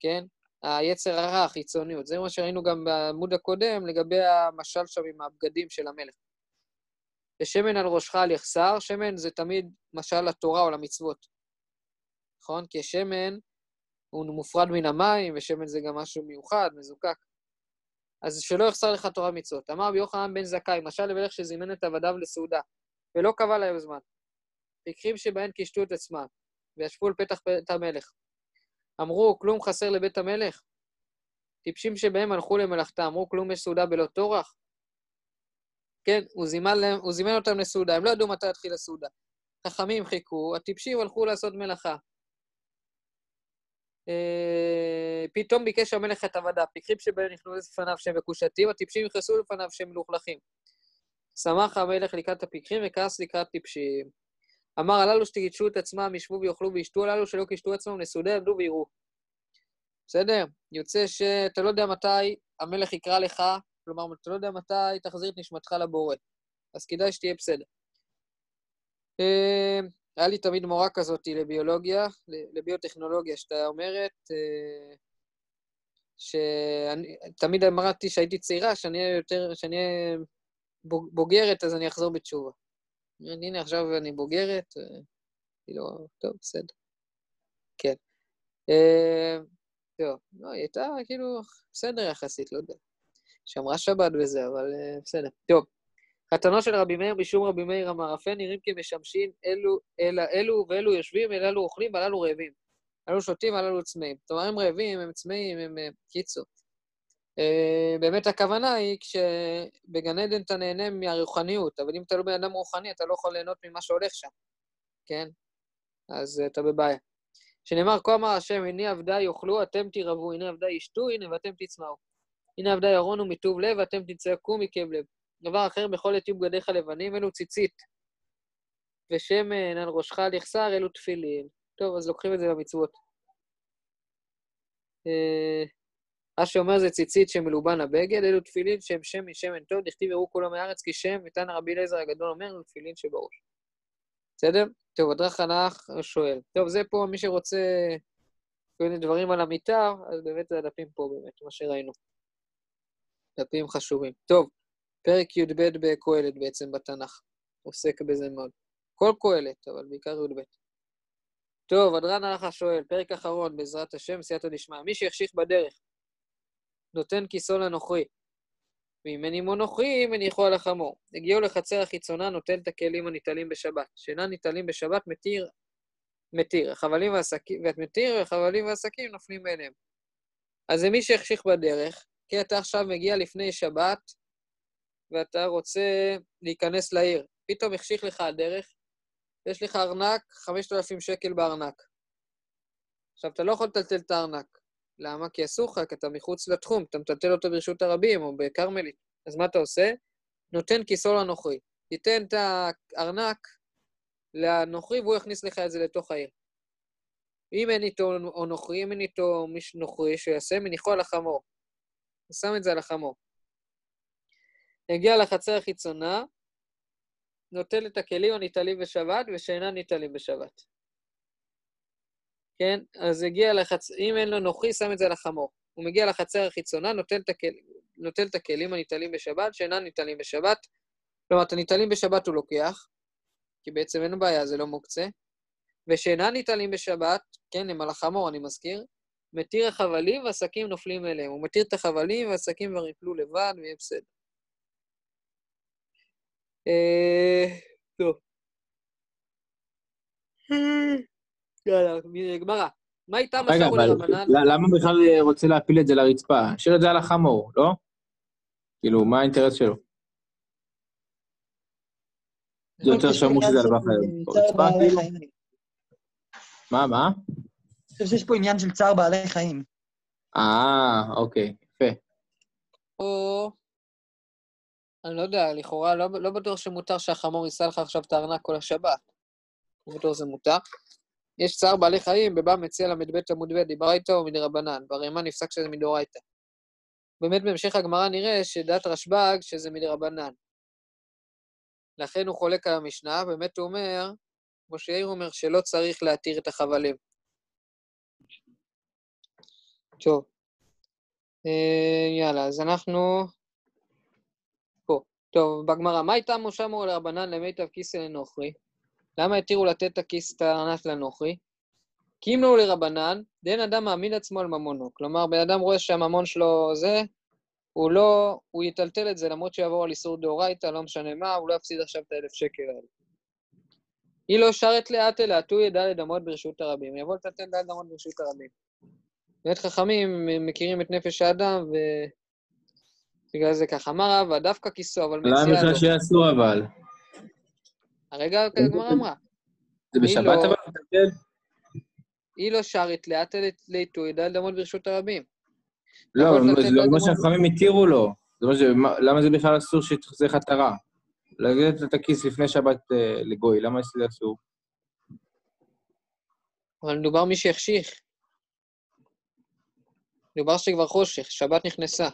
כן? היצר הרע, החיצוניות. זה מה שראינו גם בעמוד הקודם לגבי המשל שם עם הבגדים של המלך. ושמן על ראשך על יחסר, שמן זה תמיד משל לתורה או למצוות, נכון? כי שמן הוא מופרד מן המים, ושמן זה גם משהו מיוחד, מזוקק. אז שלא יחסר לך תורה מצוות. אמר רבי יוחנן בן זכאי, משל למלך שזימן את עבדיו לסעודה, ולא קבע להם זמן. פיקחים שבהן קישטו את עצמם, וישבו על פתח בית המלך. אמרו, כלום חסר לבית המלך? טיפשים שבהם הלכו למלאכתה, אמרו, כלום יש סעודה בלא טורח? כן, הוא זימן, להם, הוא זימן אותם לסעודה, הם לא ידעו מתי התחיל הסעודה. חכמים חיכו, הטיפשים הלכו לעשות מלאכה. אה, פתאום ביקש המלך את עבדה, פיקחים שבהם נכנסו לפניו שהם מקושטים, הטיפשים נכנסו לפניו שהם מלוכלכים. שמח המלך לקראת הפיקחים וכעס לקראת טיפשים. אמר הללו שתגידשו את עצמם, ישבו ויאכלו וישתו, הללו שלא קישטו עצמם, נסודי יעבדו ויראו. בסדר? יוצא שאתה לא יודע מתי המלך יקרא לך, כלומר, אתה לא יודע מתי תחזיר את נשמתך לבורא. אז כדאי שתהיה בסדר. היה לי תמיד מורה כזאת לביולוגיה, לביוטכנולוגיה, שאתה אומרת, אה, שתמיד אמרתי שהייתי צעירה, שאני אהיה יותר, שאני אהיה בוגרת, אז אני אחזור בתשובה. הנה, עכשיו אני בוגרת, כאילו, טוב, בסדר. כן. אה, טוב, לא, היא הייתה כאילו בסדר יחסית, לא יודע. שמרה שבת וזה, אבל בסדר. טוב. חתנו של רבי מאיר משום רבי מאיר המרפא נראים כמשמשים אלו, אלא אלו ואלו יושבים, אלא אלו אוכלים והללו רעבים. אלו שותים והללו צמאים. כלומר, הם רעבים, הם צמאים, הם... קיצור. Uh, באמת הכוונה היא כשבגן עדן אתה נהנה מהרוחניות, אבל אם אתה לא בן אדם רוחני, אתה לא יכול ליהנות ממה שהולך שם, כן? אז אתה בבעיה. שנאמר, כה אמר השם, הנה עבדי יאכלו, אתם תירבו, הנה עבדי ישתו, הנה ואתם תצמאו. הנה עבדי ירונו מטוב לב, ואתם תצעקו מכאב לב. דבר אחר בכל עת יהיו בגדיך לבנים, אלו ציצית. ושמן על ראשך על יחסר, אלו תפילין. טוב, אז לוקחים את זה למצוות. אה, מה שאומר זה ציצית שמלובן הבגד, אלו תפילין שהם שם משמן טוב, דכתיב יראו כולו מארץ, כי שם, ותנא רבי אליעזר הגדול אומר, אלו תפילין שבראש. בסדר? טוב, הדרך הנח שואל. טוב, זה פה, מי שרוצה כל מיני דברים על המיתר, אז באמת זה הדפים פה באמת, מה שראינו. דפים חשובים. טוב. פרק י"ב בקהלת בעצם בתנ"ך, עוסק בזה מאוד. כל קהלת, אבל בעיקר י"ב. טוב, אדרן הלכה שואל, פרק אחרון, בעזרת השם, סייעתא דשמיא. מי שיחשיך בדרך, נותן כיסו לנוכרי. ואם אין עמו נוכרי, מניחו על החמור. הגיעו לחצר החיצונה, נוטל את הכלים הניטלים בשבת. שאינם ניטלים בשבת, מתיר, מתיר. החבלים והשקים, ואת מתיר, והחבלים והשקים נופלים מאליהם. אז זה מי שהחשיך בדרך, כי אתה עכשיו מגיע לפני שבת, ואתה רוצה להיכנס לעיר. פתאום החשיך לך הדרך, יש לך ארנק, 5,000 שקל בארנק. עכשיו, אתה לא יכול לטלטל את הארנק. למה? כי אסור לך, כי אתה מחוץ לתחום, אתה מטלטל אותו ברשות הרבים או בכרמלית. אז מה אתה עושה? נותן כיסו לנוכרי. תיתן את הארנק לנוכרי והוא יכניס לך את זה לתוך העיר. אם אין איתו או נוכרי, אם אין איתו מישהו נוכרי, שיעשה מניחו על החמור. הוא שם את זה על החמור. הגיע לחצר החיצונה, נוטל את הכלים הניטלים בשבת ושאינם ניטלים בשבת. כן? אז הגיע לחצ... אם אין לו נוחי, שם את זה על החמור. הוא מגיע לחצר החיצונה, נוטל את, הכל... נוטל את הכלים הניטלים בשבת, שאינם ניטלים בשבת. כלומר, את הניטלים בשבת הוא לוקח, כי בעצם אין בעיה, זה לא מוקצה. ושאינם ניטלים בשבת, כן, הם על החמור, אני מזכיר, מתיר החבלים והשקים נופלים אליהם. הוא מתיר את החבלים והשקים כבר יפלו לבד ויהיה בסדר. אה, טוב. [laughs] יאללה, גמרא. מה איתם אבל לרבנן? למה בכלל אה, רוצה להפיל את זה לרצפה? השאיר את זה על החמור, לא? כאילו, מה האינטרס שלו? זה יותר שמור שזה על בעלי? חיים. אני מה, מה? חושב שיש פה עניין של צער בעלי חיים. אה, אוקיי, יפה. או... אני לא יודע, לכאורה לא, לא בטוח שמותר שהחמור יישא לך עכשיו את הארנק כל השבת. לא בטוח זה מותר. יש צער בעלי חיים, בבא מציע ל"ב עמוד ב', דיברייתא ומדרבנן, והרימה נפסק שזה מדאורייתא. באמת בהמשך הגמרא נראה שדעת רשב"ג שזה מדרבנן. לכן הוא חולק על המשנה, באמת הוא אומר, כמו שיאיר אומר, שלא צריך להתיר את החבלים. טוב. אה, יאללה, אז אנחנו... טוב, בגמרא, מה הייתה משה מור לרבנן למיטב כיסא לנוכרי? למה התירו לתת את הכיס את הארנק לנוכרי? כי אם לא לרבנן, דין אדם מעמיד עצמו על ממונו. כלומר, בן אדם רואה שהממון שלו זה, הוא לא, הוא יטלטל את זה, למרות שיעבור על איסור דאורייתא, לא משנה מה, הוא לא יפסיד עכשיו את האלף שקל האלה. היא לא שרת לאט אלא עטו ידע לדמות ברשות הרבים. יבוא לטלטל דע לדמות ברשות הרבים. באמת חכמים מכירים את נפש האדם, ובגלל זה ככה. אמר רבא, דווקא כיסו, אבל למה מציע בכלל לו. שיעשו אבל? הרגע הגמרא אמרה, זה בשבת לא? אבל? מטלטל? היא לא שרת לאט לעיתו ידע לדמות ברשות הרבים. לא, זה לא לו מה דמות. שהחכמים התירו לו. למה זה בכלל אסור שתחזיר לך את הרע? לתת את הכיס לפני שבת אה, לגוי, למה זה אסור? אבל מדובר מי שהחשיך. מדובר שכבר חושך, שבת נכנסה.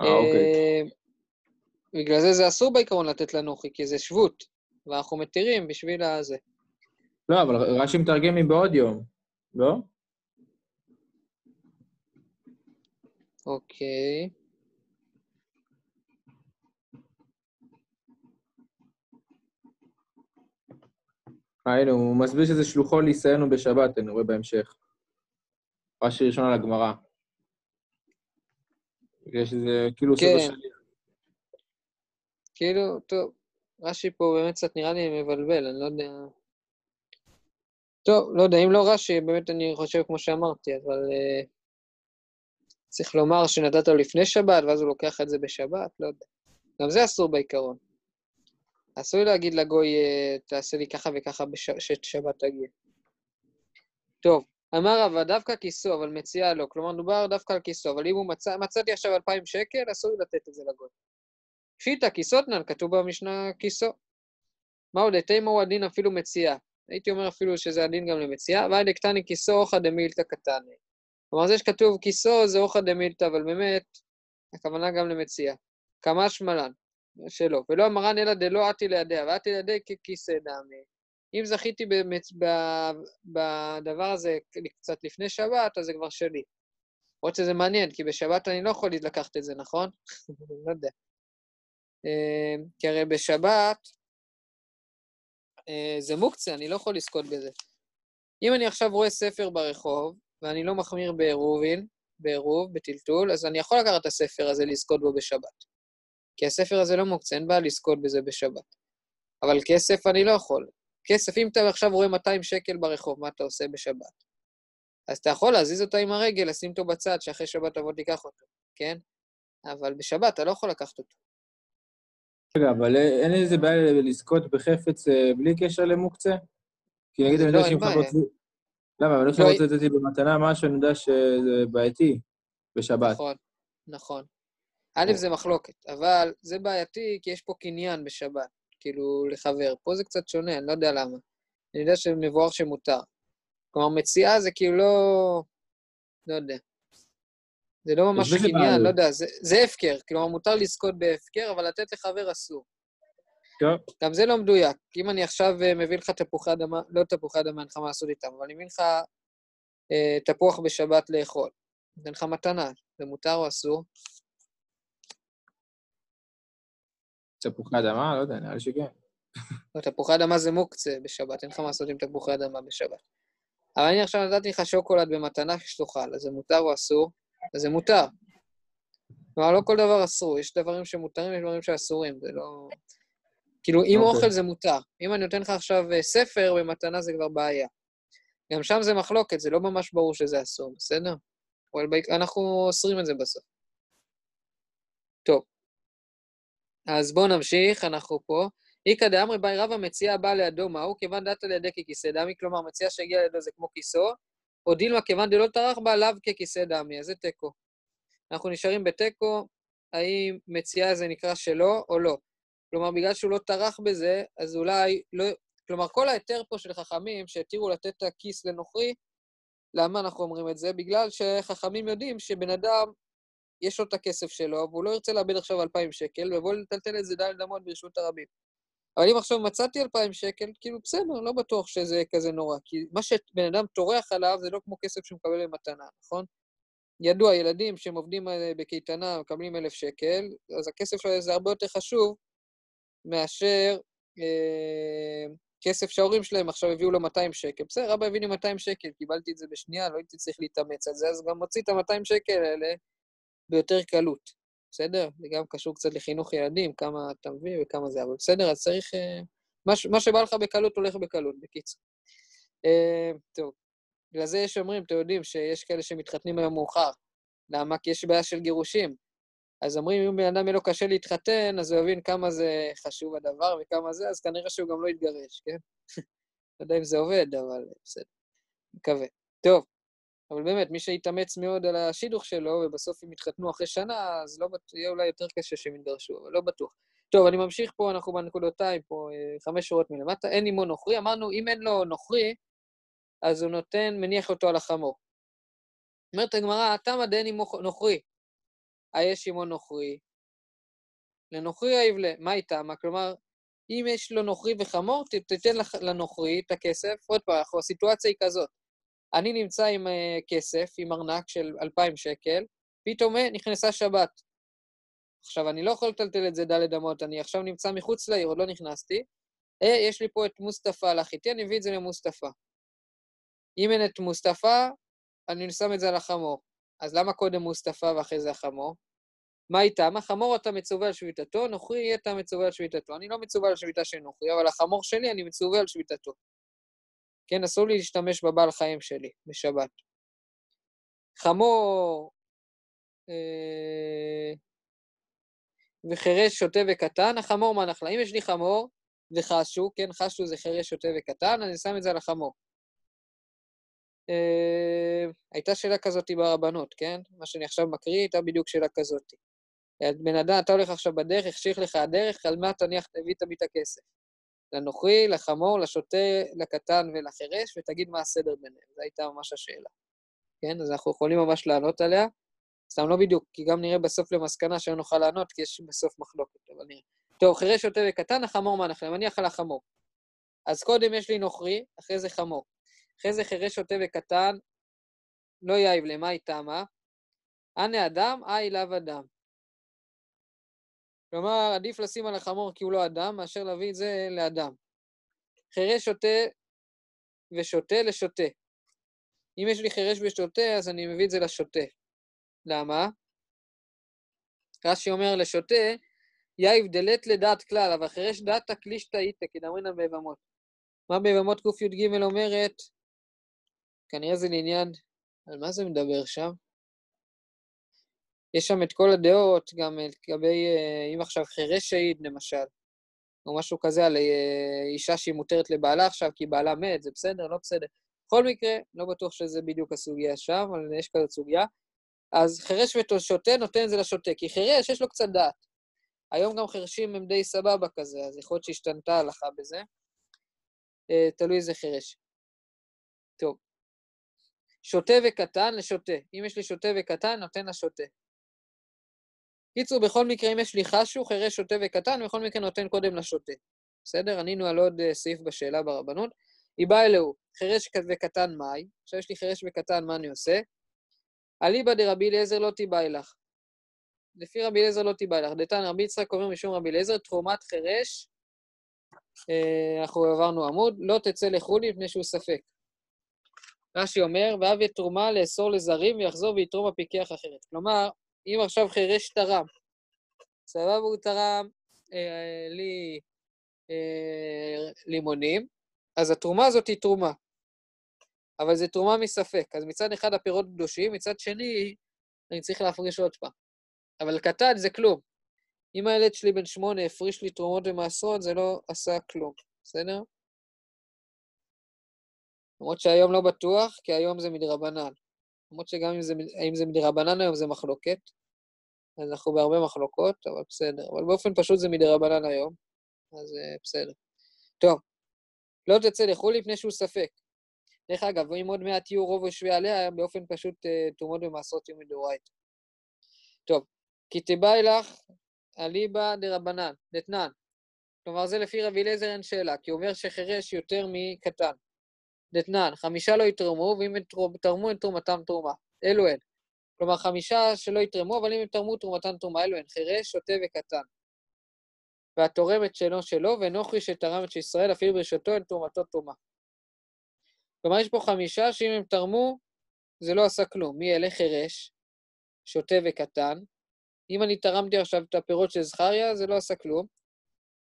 אה, אוקיי. אה, בגלל זה זה אסור בעיקרון לתת לנוחי, כי זה שבות, ואנחנו מתירים בשביל הזה. לא, אבל רש"י מתרגם מבעוד יום, לא? אוקיי. אה, הנה, הוא מסביר שזה שלוחו לישאנו בשבת, אני רואה בהמשך. רש"י ראשון על הגמרא. בגלל שזה כאילו כן. בשליח. כאילו, טוב, רש"י פה באמת קצת נראה לי מבלבל, אני לא יודע... טוב, לא יודע, אם לא רש"י, באמת אני חושב כמו שאמרתי, אבל uh, צריך לומר שנתת לו לפני שבת, ואז הוא לוקח את זה בשבת, לא יודע. גם זה אסור בעיקרון. אסור לי להגיד לגוי, אה, תעשה לי ככה וככה בש... ששבת תגיע. טוב, אמר רבא, דווקא כיסו, אבל מציע לו. כלומר, מדובר דווקא על כיסו, אבל אם הוא מצא, מצאתי עכשיו 2,000 שקל, אסור לי לתת את זה לגוי. פשיטא כיסותנן, כתוב במשנה כיסו. מהו דתימה הוא הדין אפילו מציאה. הייתי אומר אפילו שזה הדין גם למציאה, ואי דקטני כיסו אוכא דמילתא קטני. כלומר, זה שכתוב כיסו זה אוכא דמילתא, אבל באמת, הכוונה גם למציאה. כמה שמלן, שלא. ולא אמרן אלא דלא עתי לידיה, ועתי לידי ככיסא דמי. אם זכיתי במצ... ב... בדבר הזה קצת לפני שבת, אז זה כבר שלי. למרות שזה מעניין, כי בשבת אני לא יכול לקחת את זה, נכון? [laughs] לא יודע. אה, כי הרי בשבת אה, זה מוקצה, אני לא יכול לזכות בזה. אם אני עכשיו רואה ספר ברחוב, ואני לא מחמיר בעירובין, בעירוב, בטלטול, אז אני יכול לקחת את הספר הזה לזכות בו בשבת. כי הספר הזה לא מוקצה, אין בעיה לזכות בזה בשבת. אבל כסף אני לא יכול. כסף, אם אתה עכשיו רואה 200 שקל ברחוב, מה אתה עושה בשבת? אז אתה יכול להזיז אותו עם הרגל, לשים אותו בצד, שאחרי שבת תבוא תיקח אותו, כן? אבל בשבת אתה לא יכול לקחת אותו. רגע, אבל אין איזה בעיה לזכות בחפץ אה, בלי קשר למוקצה? כי נגיד זה אני לא, יודע שאם. חברות... למה? אבל לא, חברות לתת לי במתנה משהו, אני יודע שזה בעייתי בשבת. נכון, נכון. א', זה מחלוקת, אבל זה בעייתי כי יש פה קניין בשבת, כאילו, לחבר. פה זה קצת שונה, אני לא יודע למה. אני יודע שמבואר שמותר. כלומר, מציאה זה כאילו לא... לא יודע. זה לא ממש קניין. לא יודע, זה, זה הפקר. כלומר, מותר לזכות בהפקר, אבל לתת לחבר אסור. טוב, גם זה לא מדויק. אם אני עכשיו אה, מביא לך תפוחי אדמה, לא תפוחי אדמה, אין לך מה לעשות איתם, אבל אני מביא לך אה, תפוח בשבת לאכול. נותן לך מתנה, זה מותר או אסור? תפוחי אדמה, לא יודע, נראה לי שכן. לא, תפוחי אדמה זה מוקצה בשבת, אין לך מה לעשות עם תפוחי אדמה בשבת. אבל אני עכשיו נתתי לך שוקולד במתנה שתאכל, אז זה מותר או אסור? אז זה מותר. כלומר, לא כל דבר אסור, יש דברים שמותרים, יש דברים שאסורים, זה לא... כאילו, אם אוקיי. אוכל זה מותר. אם אני נותן לך עכשיו אה, ספר במתנה זה כבר בעיה. גם שם זה מחלוקת, זה לא ממש ברור שזה אסור, בסדר? אבל אנחנו אוסרים את זה בסוף. טוב. אז בואו נמשיך, אנחנו פה. איכא דאמרי באי רבא מציע הבא לידו מהו, כיוון דתא לידי ככיסא דמי, כלומר, מציע שהגיע לידו זה כמו כיסאו, או דילמה כיוון דלא טרח בה לאו ככיסא דמי, אז זה תיקו. אנחנו נשארים בתיקו, האם מציע זה נקרא שלו או לא. כלומר, בגלל שהוא לא טרח בזה, אז אולי לא... כלומר, כל ההיתר פה של חכמים שהתירו לתת את הכיס לנוכרי, למה אנחנו אומרים את זה? בגלל שחכמים יודעים שבן אדם, יש לו את הכסף שלו, והוא לא ירצה לאבד עכשיו 2,000 שקל, ויבוא לטלטל את זה דל דמות ברשות הרבים. אבל אם עכשיו מצאתי 2,000 שקל, כאילו, בסדר, לא בטוח שזה כזה נורא. כי מה שבן אדם טורח עליו זה לא כמו כסף שהוא מקבל במתנה, נכון? ידוע, ילדים שהם עובדים אה, בקייטנה מקבלים 1,000 שקל, אז הכסף שלהם זה הרבה יותר חשוב מאשר אה, כסף שההורים שלהם עכשיו הביאו לו 200 שקל. בסדר, אבא הביא לי 200 שקל, קיבלתי את זה בשנייה, לא הייתי צריך להתאמץ על זה, אז גם מוציא את ה-200 שקל האלה ביותר קלות, בסדר? זה גם קשור קצת לחינוך ילדים, כמה אתה מביא וכמה זה, אבל בסדר, אז צריך... אה, מה, מה שבא לך בקלות הולך בקלות, בקיצור. אה, טוב, בגלל זה יש אומרים, אתם יודעים, שיש כאלה שמתחתנים היום מאוחר. למה? כי יש בעיה של גירושים. אז אומרים, אם בן אדם יהיה לו קשה להתחתן, אז הוא יבין כמה זה חשוב הדבר וכמה זה, אז כנראה שהוא גם לא יתגרש, כן? [laughs] לא יודע אם זה עובד, אבל בסדר. מקווה. טוב, אבל באמת, מי שיתאמץ מאוד על השידוך שלו, ובסוף הם יתחתנו אחרי שנה, אז לא בטוח, יהיה אולי יותר קשה שהם יתגרשו, אבל לא בטוח. טוב, אני ממשיך פה, אנחנו בנקודותיים פה, אה, חמש שורות מלמטה. אין עמו נוכרי. אמרנו, אם אין לו נוכרי, אז הוא נותן, מניח אותו על החמור. אומרת הגמרא, תמא דאין עמו נוכרי. היש עמו נוכרי. לנוכרי היבלה, מה היא תמה? כלומר, אם יש לו נוכרי וחמור, תיתן לנוכרי את הכסף. עוד פעם, הסיטואציה היא כזאת. אני נמצא עם אה, כסף, עם ארנק של 2,000 שקל, פתאום אה, נכנסה שבת. עכשיו, אני לא יכול לטלטל את זה דלת אמות, אני עכשיו נמצא מחוץ לעיר, עוד לא נכנסתי. אה, יש לי פה את מוסטפא הלך איתי, אני מביא את זה למוסטפא. אם אין את מוסטפא, אני שם את זה על החמור. אז למה קודם מוסטפא ואחרי זה החמור? מה איתם? החמור אתה מצווה על שביתתו, נוכרי אתה מצווה על שביתתו. אני לא מצווה על שביתה של נוכרי, אבל החמור שלי אני מצווה על שביתתו. כן, אסור לי להשתמש בבעל חיים שלי בשבת. חמור אה, וחירש, שוטה וקטן, החמור מה נחלה? אם יש לי חמור וחשו, כן, חשו זה חירש, שוטה וקטן, אני שם את זה על החמור. אה, הייתה שאלה כזאת ברבנות, כן? מה שאני עכשיו מקריא הייתה בדיוק שאלה כזאת. בן אדם, אתה הולך עכשיו בדרך, החשיך לך הדרך, על מה תניח, תביא תמיד את הכסף? לנוכרי, לחמור, לשוטה, לקטן ולחירש, ותגיד מה הסדר ביניהם. זו הייתה ממש השאלה. כן? אז אנחנו יכולים ממש לענות עליה. סתם לא בדיוק, כי גם נראה בסוף למסקנה שלא נוכל לענות, כי יש בסוף מחלוקת, אבל נראה. טוב, חירש, שוטה וקטן, החמור מה אנחנו? מניח על החמור. אז קודם יש לי נוכרי, אחרי זה חמור. אחרי זה חירש, שוטה וקטן, לא יאיב למה היא תמה? אנה אדם, אי לאו אדם. כלומר, עדיף לשים על החמור כי הוא לא אדם, מאשר להביא את זה לאדם. חירש שותה ושותה לשותה. אם יש לי חירש ושותה, אז אני מביא את זה לשותה. למה? רש"י אומר לשותה, יאיב דלת לדעת כלל, אבל חירש דעת קלישתא איתא, כדאמרינן ביבמות. מה ביבמות קי"ג אומרת? כנראה זה לעניין, על מה זה מדבר שם? יש שם את כל הדעות, גם לגבי, אה, אם עכשיו חירש שהיד, למשל, או משהו כזה על אה, אישה שהיא מותרת לבעלה עכשיו כי בעלה מת, זה בסדר, לא בסדר. בכל מקרה, לא בטוח שזה בדיוק הסוגיה שם, אבל יש כזאת סוגיה. אז חירש ושותה נותן את זה לשותה, כי חירש יש לו קצת דעת. היום גם חירשים הם די סבבה כזה, אז יכול להיות שהשתנתה ההלכה בזה. אה, תלוי איזה חירש. טוב. שותה וקטן לשותה. אם יש לי שותה וקטן, נותן לשותה. קיצור, בכל מקרה, אם יש לי חשו, חירש, שותה וקטן, בכל מקרה נותן קודם לשותה. בסדר? ענינו על עוד אה, סעיף בשאלה ברבנות. היא באה אלוהו, חירש וקטן מאי, עכשיו יש לי חירש וקטן, מה אני עושה? אליבא דרבי אליעזר לא תיבאי לך. לפי רבי אליעזר לא תיבאי לך. דתן רבי יצחק אומר משום רבי אליעזר, תרומת חירש, אה, אנחנו עברנו עמוד, לא תצא לחולי מפני שהוא ספק. רש"י אומר, ואב יתרומה לאסור לזרים ויחזור ויתרום הפיקח אחרת. כלומר, אם עכשיו חירש תרם, סבבה, הוא תרם אה, לי אה, לימונים, אז התרומה הזאת היא תרומה. אבל זו תרומה מספק. אז מצד אחד הפירות קדושים, מצד שני, אני צריך להפריש עוד פעם. אבל קטן זה כלום. אם הילד שלי בן שמונה הפריש לי תרומות ומעשרות, זה לא עשה כלום, בסדר? למרות שהיום לא בטוח, כי היום זה מדרבנן. למרות שגם אם זה, אם זה מדרבנן היום זה מחלוקת, אז אנחנו בהרבה מחלוקות, אבל בסדר. אבל באופן פשוט זה מדרבנן היום, אז uh, בסדר. טוב, לא תצא לחו"ל לפני שהוא ספק. דרך אגב, אם עוד מעט יהיו רוב יושבי עליה, באופן פשוט uh, תרומות ומעשרות יהיו מדאורייתא. טוב, כי תיבאי לך אליבא דרבנן, דתנן. כלומר, זה לפי רבי אליעזר אין שאלה, כי הוא אומר שחירש יותר מקטן. דתנן, חמישה לא יתרמו, ואם הם תרמו, אין תרומתם תרומה. אלו הן. כלומר, חמישה שלא יתרמו, אבל אם הם תרמו תרומתן תרומה, אלו הן. חירש, שוטה וקטן. והתורם את שלו שלו, ונוכרי שתרם את ישראל, אפילו ברשתו, אין תרומתו תרומה. כלומר, יש פה חמישה שאם הם תרמו, זה לא עשה כלום. מי אלה? חירש, שוטה וקטן. אם אני תרמתי עכשיו את הפירות של זכריה, זה לא עשה כלום.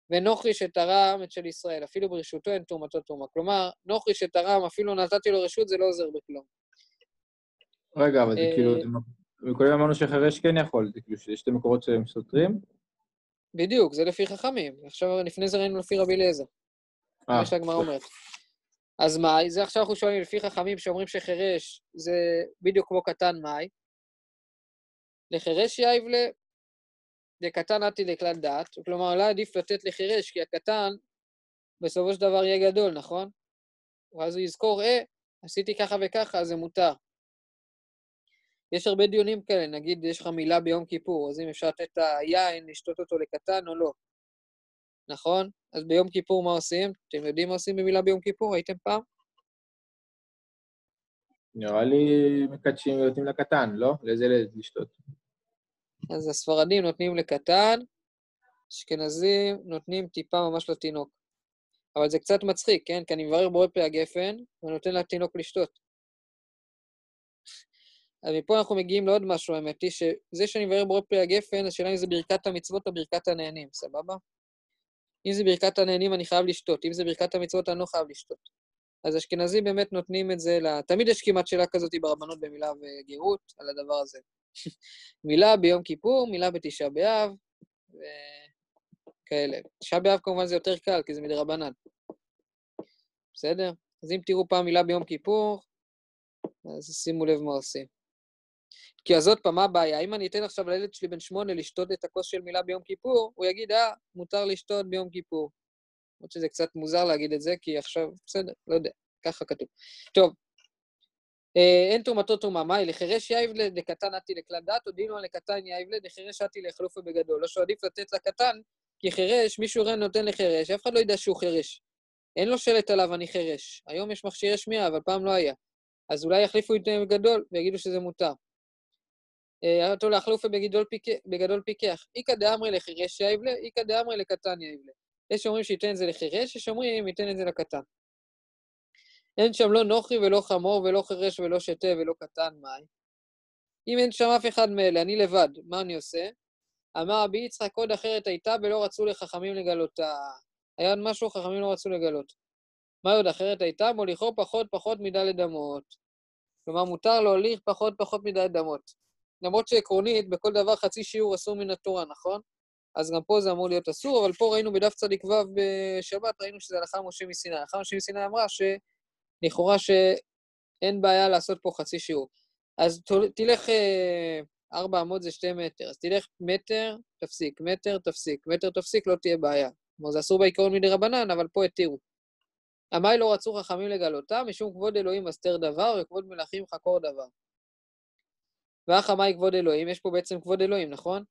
ונוכרי שתרם את של ישראל, אפילו ברשותו אין תרומתו תרומה. כלומר, נוכרי שתרם, אפילו נתתי לו רשות, זה לא עוזר בכלום. רגע, אבל זה אה, כאילו, קודם אמרנו שחירש כן יכול, זה כאילו שיש שתי מקורות שהם סותרים. בדיוק, זה לפי חכמים. עכשיו, לפני זה ראינו לפי רבי אליעזר. זה אה, מה שהגמרא אומרת. אז מאי? זה עכשיו אנחנו שואלים לפי חכמים שאומרים שחירש זה בדיוק כמו קטן מאי. לחירש יאיבלה, דקטן עתי לכלל דעת, כלומר, אולי עדיף לתת לחירש, כי הקטן בסופו של דבר יהיה גדול, נכון? ואז הוא יזכור, אה, עשיתי ככה וככה, זה מותר. יש הרבה דיונים כאלה, נגיד יש לך מילה ביום כיפור, אז אם אפשר לתת את היין, לשתות אותו לקטן או לא. נכון? אז ביום כיפור מה עושים? אתם יודעים מה עושים במילה ביום כיפור? הייתם פעם? נראה לי מקדשים ונותנים לקטן, לא? ילד לשתות. אז הספרדים נותנים לקטן, אשכנזים נותנים טיפה ממש לתינוק. אבל זה קצת מצחיק, כן? כי אני מברר בורא פי הגפן, ונותן לתינוק לשתות. אז מפה אנחנו מגיעים לעוד משהו, האמת היא, שזה שאני מברר בורא פי הגפן, השאלה אם זה ברכת המצוות או ברכת הנהנים, סבבה? אם זה ברכת הנהנים, אני חייב לשתות, אם זה ברכת המצוות, אני לא חייב לשתות. אז אשכנזים באמת נותנים את זה ל... תמיד יש כמעט שאלה כזאת ברבנות במילה וגרות על הדבר הזה. [laughs] מילה ביום כיפור, מילה בתשעה באב, וכאלה. תשעה באב כמובן זה יותר קל, כי זה מדרבנן. בסדר? אז אם תראו פעם מילה ביום כיפור, אז שימו לב מה עושים. כי אז עוד פעם, מה הבעיה? אם אני אתן עכשיו לילד שלי בן שמונה לשתות את הכוס של מילה ביום כיפור, הוא יגיד, אה, מותר לשתות ביום כיפור. למרות שזה קצת מוזר להגיד את זה, כי עכשיו, בסדר, לא יודע, ככה כתוב. טוב, אין תרומתו תרומה, מהי? לחירש יאיבלה דקטן עתי לכלל דת, או דינו לקטן יאיבלה דחירש עתי לחלופה בגדול. לא שעדיף לתת לקטן, כי חירש, מישהו ראה נותן לחירש, אף אחד לא ידע שהוא חירש. אין לו שלט עליו, אני חירש. היום יש מכשירי שמיעה, אבל פעם לא היה. אז אולי יחליפו את זה בגדול ויגידו שזה מותר. אה, אותו להחלופה בגדול פיקח. איכא דאמרי לחירש יאיבלה, איכא דאמרי לקטן יאיבלה. יש שאומרים שייתן את זה לחירש, יש שאומרים ייתן את זה לקטן. אין שם לא נוכרי ולא חמור ולא חירש ולא שתה ולא קטן, מאי? אם אין שם אף אחד מאלה, אני לבד, מה אני עושה? אמר רבי יצחק, עוד אחרת הייתה ולא רצו לחכמים לגלותה. היה עוד משהו, חכמים לא רצו לגלות. מה עוד אחרת הייתה? מוליכו פחות פחות מדלת אמות. כלומר, מותר להוליך פחות פחות מדלת אמות. למרות שעקרונית, בכל דבר חצי שיעור אסור מן התורה, נכון? אז גם פה זה אמור להיות אסור, אבל פה ראינו בדף צדיק ו' בשבת, ראינו שזה הלכה משה מסיני. הלכה משה מסיני אמרה שלכאורה שאין בעיה לעשות פה חצי שיעור. אז תלך, אה, ארבע אמות זה שתי מטר, אז תלך מטר, תפסיק, מטר, תפסיק, מטר, תפסיק, לא תהיה בעיה. כלומר, זה אסור בעיקרון מדי רבנן, אבל פה התירו. עמי לא רצו חכמים לגלותה, משום כבוד אלוהים אסתר דבר, וכבוד מלכים חקור דבר. ואך עמי כבוד אלוהים, יש פה בעצם כבוד אלוהים, נכון?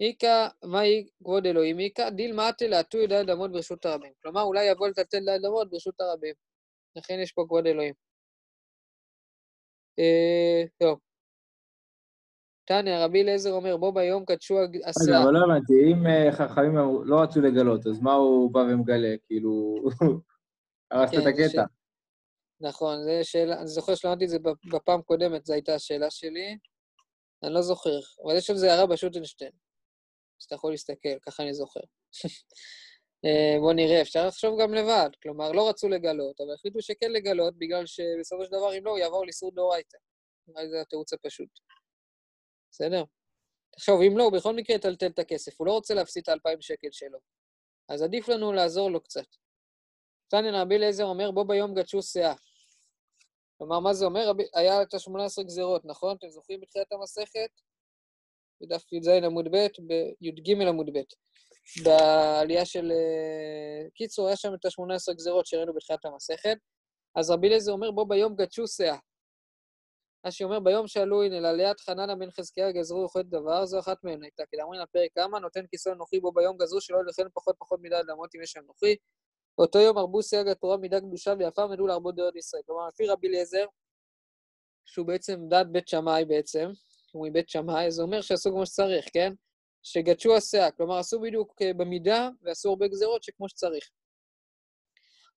איכא, מהי כבוד אלוהים איכא? דילמטה להטו ידי אדמות ברשות הרבים. כלומר, אולי יבוא לטלטל ידי אדמות ברשות הרבים. לכן יש פה כבוד אלוהים. אה, טוב. תניא, רבי אליעזר אומר, בו ביום קדשו עשה. אבל לא הבנתי, אם אה, חכמים לא רצו לגלות, אז מה הוא בא ומגלה? כאילו, [laughs] הרסת כן, את זה הקטע. נכון, זו שאלה, אני זוכר שלמדתי את זה בפ- בפעם קודמת, זו הייתה השאלה שלי. אני לא זוכר, אבל יש על זה הערה בשוטנשטיין. אז אתה יכול להסתכל, ככה אני זוכר. [laughs] אה, בואו נראה, אפשר לחשוב גם לבד. כלומר, לא רצו לגלות, אבל החליטו שכן לגלות, בגלל שבסופו של דבר, אם לא, הוא יעבור לאיסור דאורייתא. נראה לי זה התירוץ הפשוט. בסדר? תחשוב, אם לא, הוא בכל מקרה יטלטל את הכסף, הוא לא רוצה להפסיד את האלפיים שקל שלו. אז עדיף לנו לעזור לו קצת. תניא רבי אליעזר אומר, בו ביום גדשו שאה. כלומר, מה זה אומר? היה את ה-18 גזירות, נכון? אתם זוכרים בתחילת המסכת? בדף י"ז עמוד ב', בי"ג עמוד ב', בעלייה של... אה, קיצור, היה שם את ה-18 גזירות שראינו בתחילת המסכת. אז רבי אליעזר אומר, בו ביום גדשו שאה. מה שאומר, ביום שעלו הנה לעליית חננה בן חזקיה גזרו וכל דבר, זו אחת מהן הייתה. כי דאמרין הפרק כמה, נותן כיסא אנוכי בו ביום גזרו שלא לכן פחות פחות מדי אדמות אם יש אנוכי. באותו יום הרבו סייג התורה מידה קדושה ויפה ונדעו להרבות דעות ישראל. כלומר, לפי רבי אליעזר, שהוא בעצם דת בית שמאי בעצם, הוא מבית שמאי, זה אומר שעשו כמו שצריך, כן? שגדשו הסאה, כלומר עשו בדיוק אה, במידה ועשו הרבה גזירות שכמו שצריך.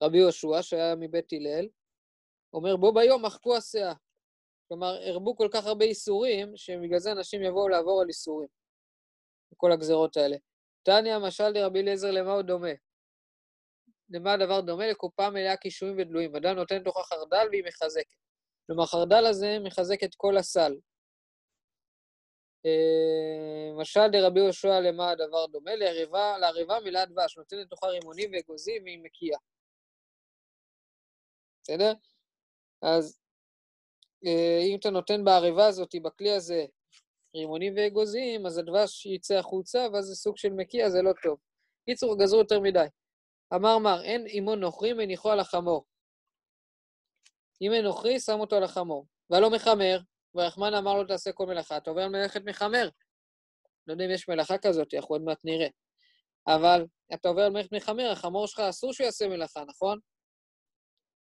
רבי יהושע, שהיה מבית הלל, אומר בו ביום מחקו הסאה. כלומר, הרבו כל כך הרבה איסורים, שבגלל זה אנשים יבואו לעבור על איסורים. כל הגזירות האלה. תניא, משל דרבי אליעזר, למה הוא דומה? למה הדבר דומה? לקופה מלאה קישואים ודלויים. אדם נותן לתוכה חרדל והיא מחזקת. כלומר, חרדל הזה מחזק את כל הסל. אה, משל דרבי יהושע למה הדבר דומה? לערבה, לערבה מילאה דבש, נותן לתוכה רימונים ואגוזים והיא מקיאה. בסדר? אז אה, אם אתה נותן בערבה הזאת, בכלי הזה, רימונים ואגוזים, אז הדבש יצא החוצה, ואז זה סוג של מקיע, זה לא טוב. קיצור, גזרו יותר מדי. אמר מר, אין עמו נוכרי, מניחו על החמור. אם אין נוכרי, שם אותו על החמור. והלא מחמר, ורחמן אמר לו, תעשה כל מלאכה, אתה עובר מלאכת מחמר. לא יודע אם יש מלאכה כזאת, אנחנו עוד מעט נראה. אבל אתה עובר על מלאכת מחמר, החמור שלך אסור שהוא יעשה מלאכה, נכון?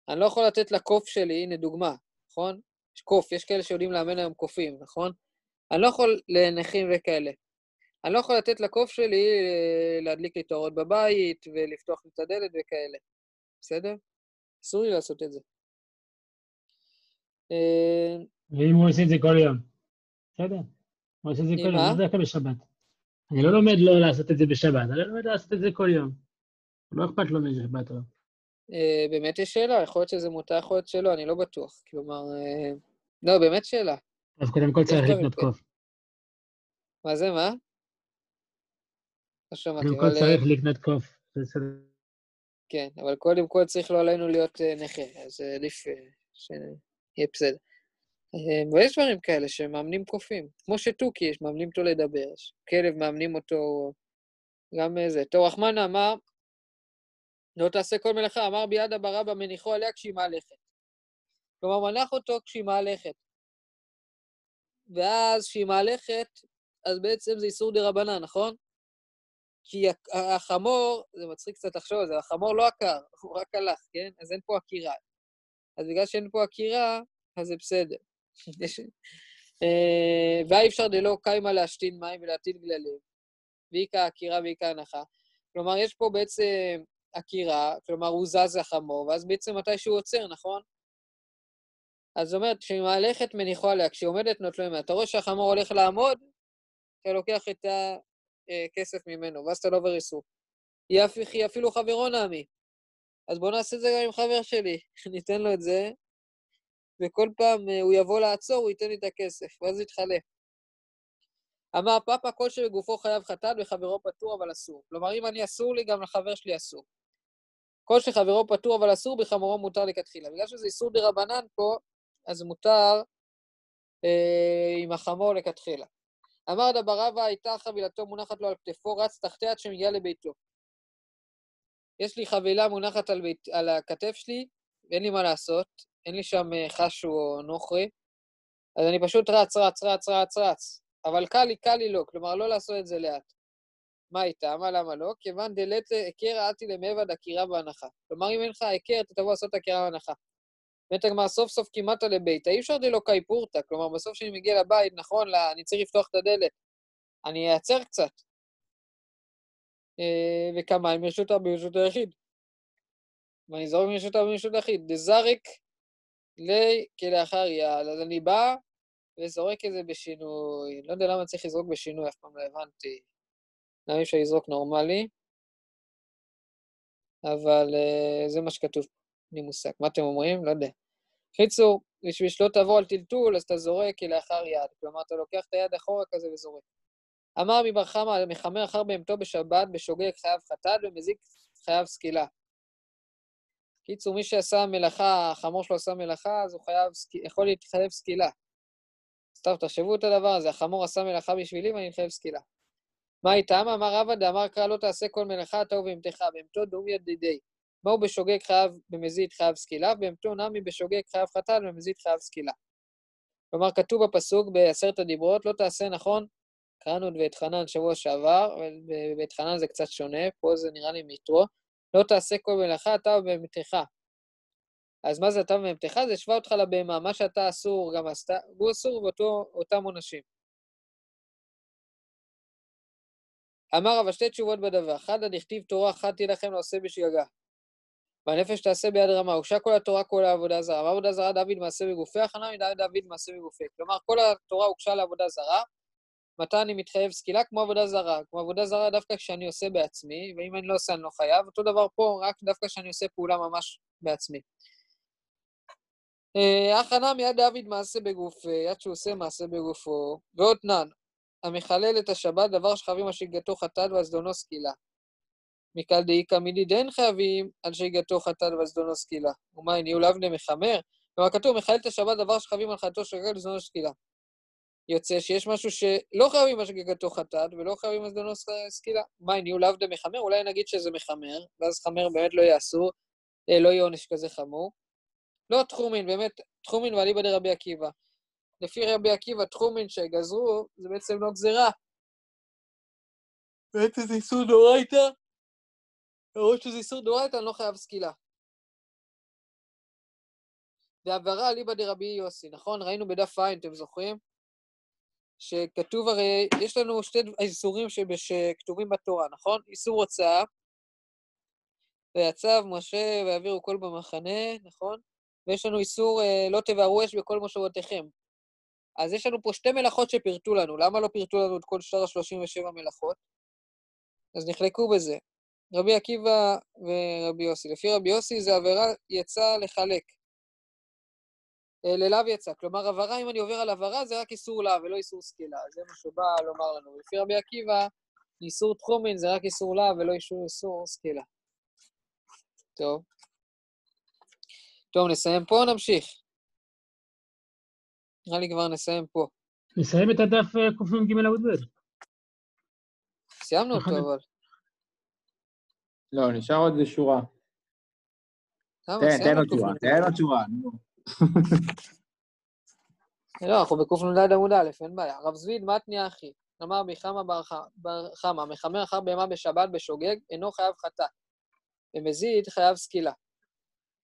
אני לא יכול לתת לקוף שלי, הנה דוגמה, נכון? יש קוף, יש כאלה שיודעים לאמן היום קופים, נכון? אני לא יכול לנכים וכאלה. אני לא יכול לתת לקוף שלי אה, להדליק לי את בבית ולפתוח לי את הדלת וכאלה, בסדר? אסור לי לעשות את זה. ואם הוא עושה את זה כל יום? בסדר. הוא עושה את זה כל יום? לא דווקא בשבת. אני לא לומד לא לעשות את זה בשבת, אני לומד לעשות את זה כל יום. לא אכפת לו משבת או... אה, באמת יש שאלה, יכול להיות שזה מותר, יכול להיות שלא, אני לא בטוח. כלומר, אה, לא, באמת שאלה. אז קודם כל צריך לקנות. קוף. מה זה, מה? לא שמעתי, קודם כל. אה, צריך לקנות קוף. זה. כן, אבל קודם כל צריך לא עלינו להיות נכה, אז עדיף שיהיה בסדר. אה, אבל יש דברים כאלה שמאמנים קופים, כמו שתוכי, יש מאמנים אותו לדבר, כלב מאמנים אותו, גם איזה. טוב, רחמנה אמר, לא תעשה כל מלאכה, אמר ביד הברבא מניחו עליה כשהיא מהלכת. כלומר, מנח אותו כשהיא מהלכת. ואז כשהיא מהלכת, אז בעצם זה איסור דה רבנן, נכון? כי החמור, זה מצחיק קצת לחשוב על זה, החמור לא עקר, הוא רק הלך, כן? אז אין פה עקירה. אז בגלל שאין פה עקירה, אז זה בסדר. [laughs] אה, ואי אפשר דלא קיימה להשתין מים ולהטיל גללים, ואיכא עקירה ואיכא הנחה. כלומר, יש פה בעצם עקירה, כלומר, הוא זז החמור, ואז בעצם מתי שהוא עוצר, נכון? אז זאת אומרת, כשהיא מהלכת מניחו עליה, כשהיא עומדת נוטלו ממנה. אתה רואה שהחמור הולך לעמוד, אתה לוקח את הכסף ממנו, ואז אתה לא עובר היא אפילו חברו נעמי. אז בואו נעשה את זה גם עם חבר שלי. [laughs] ניתן לו את זה, וכל פעם אה, הוא יבוא לעצור, הוא ייתן לי את הכסף, ואז יתחלף. אמר פאפה, כל שבגופו חייב חתן וחברו פטור אבל אסור. כלומר, אם אני אסור לי, גם לחבר שלי אסור. כל שחברו פטור אבל אסור, בחמורו מותר לכתחילה. בגלל שזה איסור דה רבנן פה, אז מותר אה, עם החמור לכתחילה. אמר דבר רבא, הייתה חבילתו מונחת לו על כתפו, רץ תחתיה עד שמגיע לביתו. יש לי חבילה מונחת על, בית, על הכתף שלי, ואין לי מה לעשות, אין לי שם אה, חשו או נוכרי, אז אני פשוט רץ, רץ, רץ, רץ, רץ, אבל קל לי, קל לי לא, כלומר, לא לעשות את זה לאט. מה איתה? מה למה לא? כיוון דלת היכר אתי למעבד עקירה בהנחה. כלומר, אם אין לך היכר, אתה תבוא לעשות עקירה בהנחה. באמת הגמרא, סוף סוף כמעט לביתה, אי אפשר דלא קאי פורתא, כלומר, בסוף כשאני מגיע לבית, נכון, לה, אני צריך לפתוח את הדלת, אני אעצר קצת. אה, וכמה, מרשות הרבים ברשות היחיד. ואני זורק מרשות הרבים ברשות היחיד. דזריק לי כלאחר יעל. אז אני בא וזורק את זה בשינוי. לא יודע למה צריך לזרוק בשינוי, אף פעם לא הבנתי. למה אי אפשר לזרוק נורמלי? אבל uh, זה מה שכתוב, אין לי מושג. מה אתם אומרים? לא יודע. קיצור, בשביל שלא תעבור על טלטול, אז אתה זורק כלאחר יד. כלומר, אתה לוקח את היד אחורה כזה וזורק. אמר מבר חמא, מחמר אחר בהמתו בשבת, בשוגג חייב חטאת ומזיק חייב סקילה. קיצור, מי שעשה מלאכה, החמור שלו עשה מלאכה, אז הוא חייב, יכול להתחייב סקילה. סתם, תחשבו את הדבר הזה, החמור עשה מלאכה בשבילי ואני מתחייב סקילה. מה איתם? אמר רבא דאמר קרא לא תעשה כל מלאכה אתה ובהמתך, בהמתו דום ידידי. מהו בשוגג חייב במזיד חייב סקילה, בהמתו נמי בשוגג חייב חתן ובמזיד חייב סקילה. כלומר, כתוב בפסוק בעשרת הדיברות, לא תעשה נכון, קראנו את ואת חנן שבוע שעבר, ואת חנן זה קצת שונה, פה זה נראה לי מיתרו, לא תעשה כל מלאכה אתה ובהמתך. אז מה זה אתה ובהמתך? זה השווה אותך לבהמה, מה שאתה אסור גם עשתה, הוא אסור ואותם עונשים. אמר רב שתי תשובות בדבר, אחד הדכתיב תורה אחת תילחם לעושה בשגגה. והנפש תעשה ביד רמה, הוגשה כל התורה כל העבודה זרה. ועבודה זרה דוד מעשה בגופי, הכנה דוד מעשה בגופי. כלומר, כל התורה הוגשה לעבודה זרה, מתי אני מתחייב סקילה? כמו עבודה זרה. כמו עבודה זרה דווקא כשאני עושה בעצמי, ואם אני לא עושה אני לא חייב. אותו דבר פה, רק דווקא כשאני עושה פעולה ממש בעצמי. אה, הכנה מיד דוד מעשה בגופי, עד שהוא עושה מעשה בגופו. ועוד תנן, המחלל את השבת, דבר שחייבים על שגגתו חטאת ועזדונו סקילה. מקל דאיכא מידי דין חייבים על שגגתו חטאת ועזדונו סקילה. ומה, ניהול אבנה מחמר? כלומר, כתוב, מחלל את השבת, דבר שחייבים על חטאתו שגגתו ועזדונו סקילה. יוצא שיש משהו שלא חייבים על שגגתו חטאת ולא חייבים זדונו סקילה. מה, ניהול אבדה מחמר? אולי נגיד שזה מחמר, ואז חמר באמת לא אסור, אה, לא יהיה עונש כזה חמור. לא תחומין, באמת, תחומין ואליבא דרבי עקיבא. לפי רבי עקיבא, תחומין שגזרו, זה בעצם לא גזירה. באמת זה איסור דאורייתא, למרות שזה איסור דאורייתא, אני לא חייב סקילה. ועברה אליבא דרבי יוסי, נכון? ראינו בדף עין, אתם זוכרים? שכתוב הרי, יש לנו שתי איסורים שכתובים בתורה, נכון? איסור הוצאה, ויצב משה ויעבירו כל במחנה, נכון? ויש לנו איסור אה, לא תבערו אש בכל מושבותיכם. אז יש לנו פה שתי מלאכות שפירטו לנו. למה לא פירטו לנו את כל שאר ה-37 מלאכות? אז נחלקו בזה. רבי עקיבא ורבי יוסי. לפי רבי יוסי זה עבירה יצא לחלק. אה, ללאו יצא. כלומר, עברה, אם אני עובר על עברה, זה רק איסור לאו ולא איסור סקילה. זה מה שהוא בא לומר לנו. לפי רבי עקיבא, איסור תחומין זה רק איסור לאו ולא איסור, איסור סקילה. טוב. טוב, נסיים פה או נמשיך? נראה לי כבר נסיים פה. נסיים את הדף אה, קנ"ג עמוד ב'. סיימנו אותו, אבל. לא, נשאר עוד איזה שורה. תן, תן עוד שורה, תן עוד שורה, נו. לא, אנחנו בקנ"ד עמוד א', אין בעיה. רב זביד מתניה אחי, אמר ביחמה בר חמא, מחמר אחר בהמה בשבת בשוגג, אינו חייב חטאת. ומזיד חייב סקילה.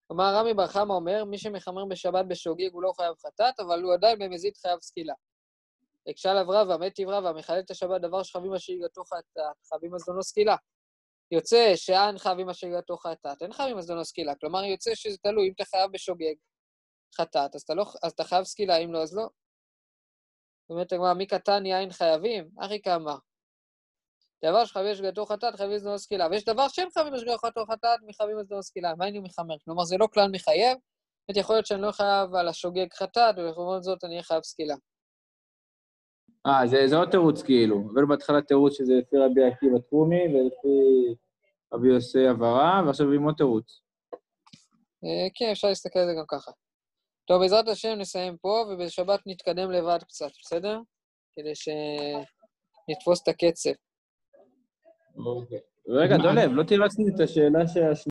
כלומר, רמי בר חמא אומר, מי שמחמר בשבת בשוגג הוא לא חייב חטאת, אבל הוא עדיין במזיד חייב סקילה. הקשה עליו רבא, מת רבא, מחלל את השבת דבר שחייבים השגגתו חטאת, חייבים הזדונו סקילה. יוצא שאין חייבים השגגתו חטאת, אין חייבים הזדונו סקילה. כלומר, יוצא שזה תלוי, אם אתה חייב בשוגג חטאת, אז, לא, אז אתה חייב סקילה, אם לא, אז לא. באמת הגמרא, מי קטן יין חייבים? אחי כמה. דבר שחייבים השגגתו חטאת, חייבים הזדונו סקילה. ויש דבר שאין חייבים השגגתו חטאת, מחייבים הזדונו סקילה. מה היינו מחמר? כלומר, זה לא כלל מחייב, באמת יכול להיות שאני לא חייב על השוגג חטאת, ולכבוד זאת אני אהיה חייב סקילה. אה, זה, זה עוד תירוץ כאילו. אבל בהתחלה תירוץ שזה לפי רבי עקיבא תחומי ולפי רבי יוסי עברה, ועכשיו עם עוד תירוץ. אה, כן, אפשר להסתכל על זה גם ככה. טוב, בעזרת השם נסיים פה, ובשבת נתקדם לבד קצת, בסדר? כדי שנתפוס את הקצב. אוקיי. רגע, דולב, לא תירצתי את השאלה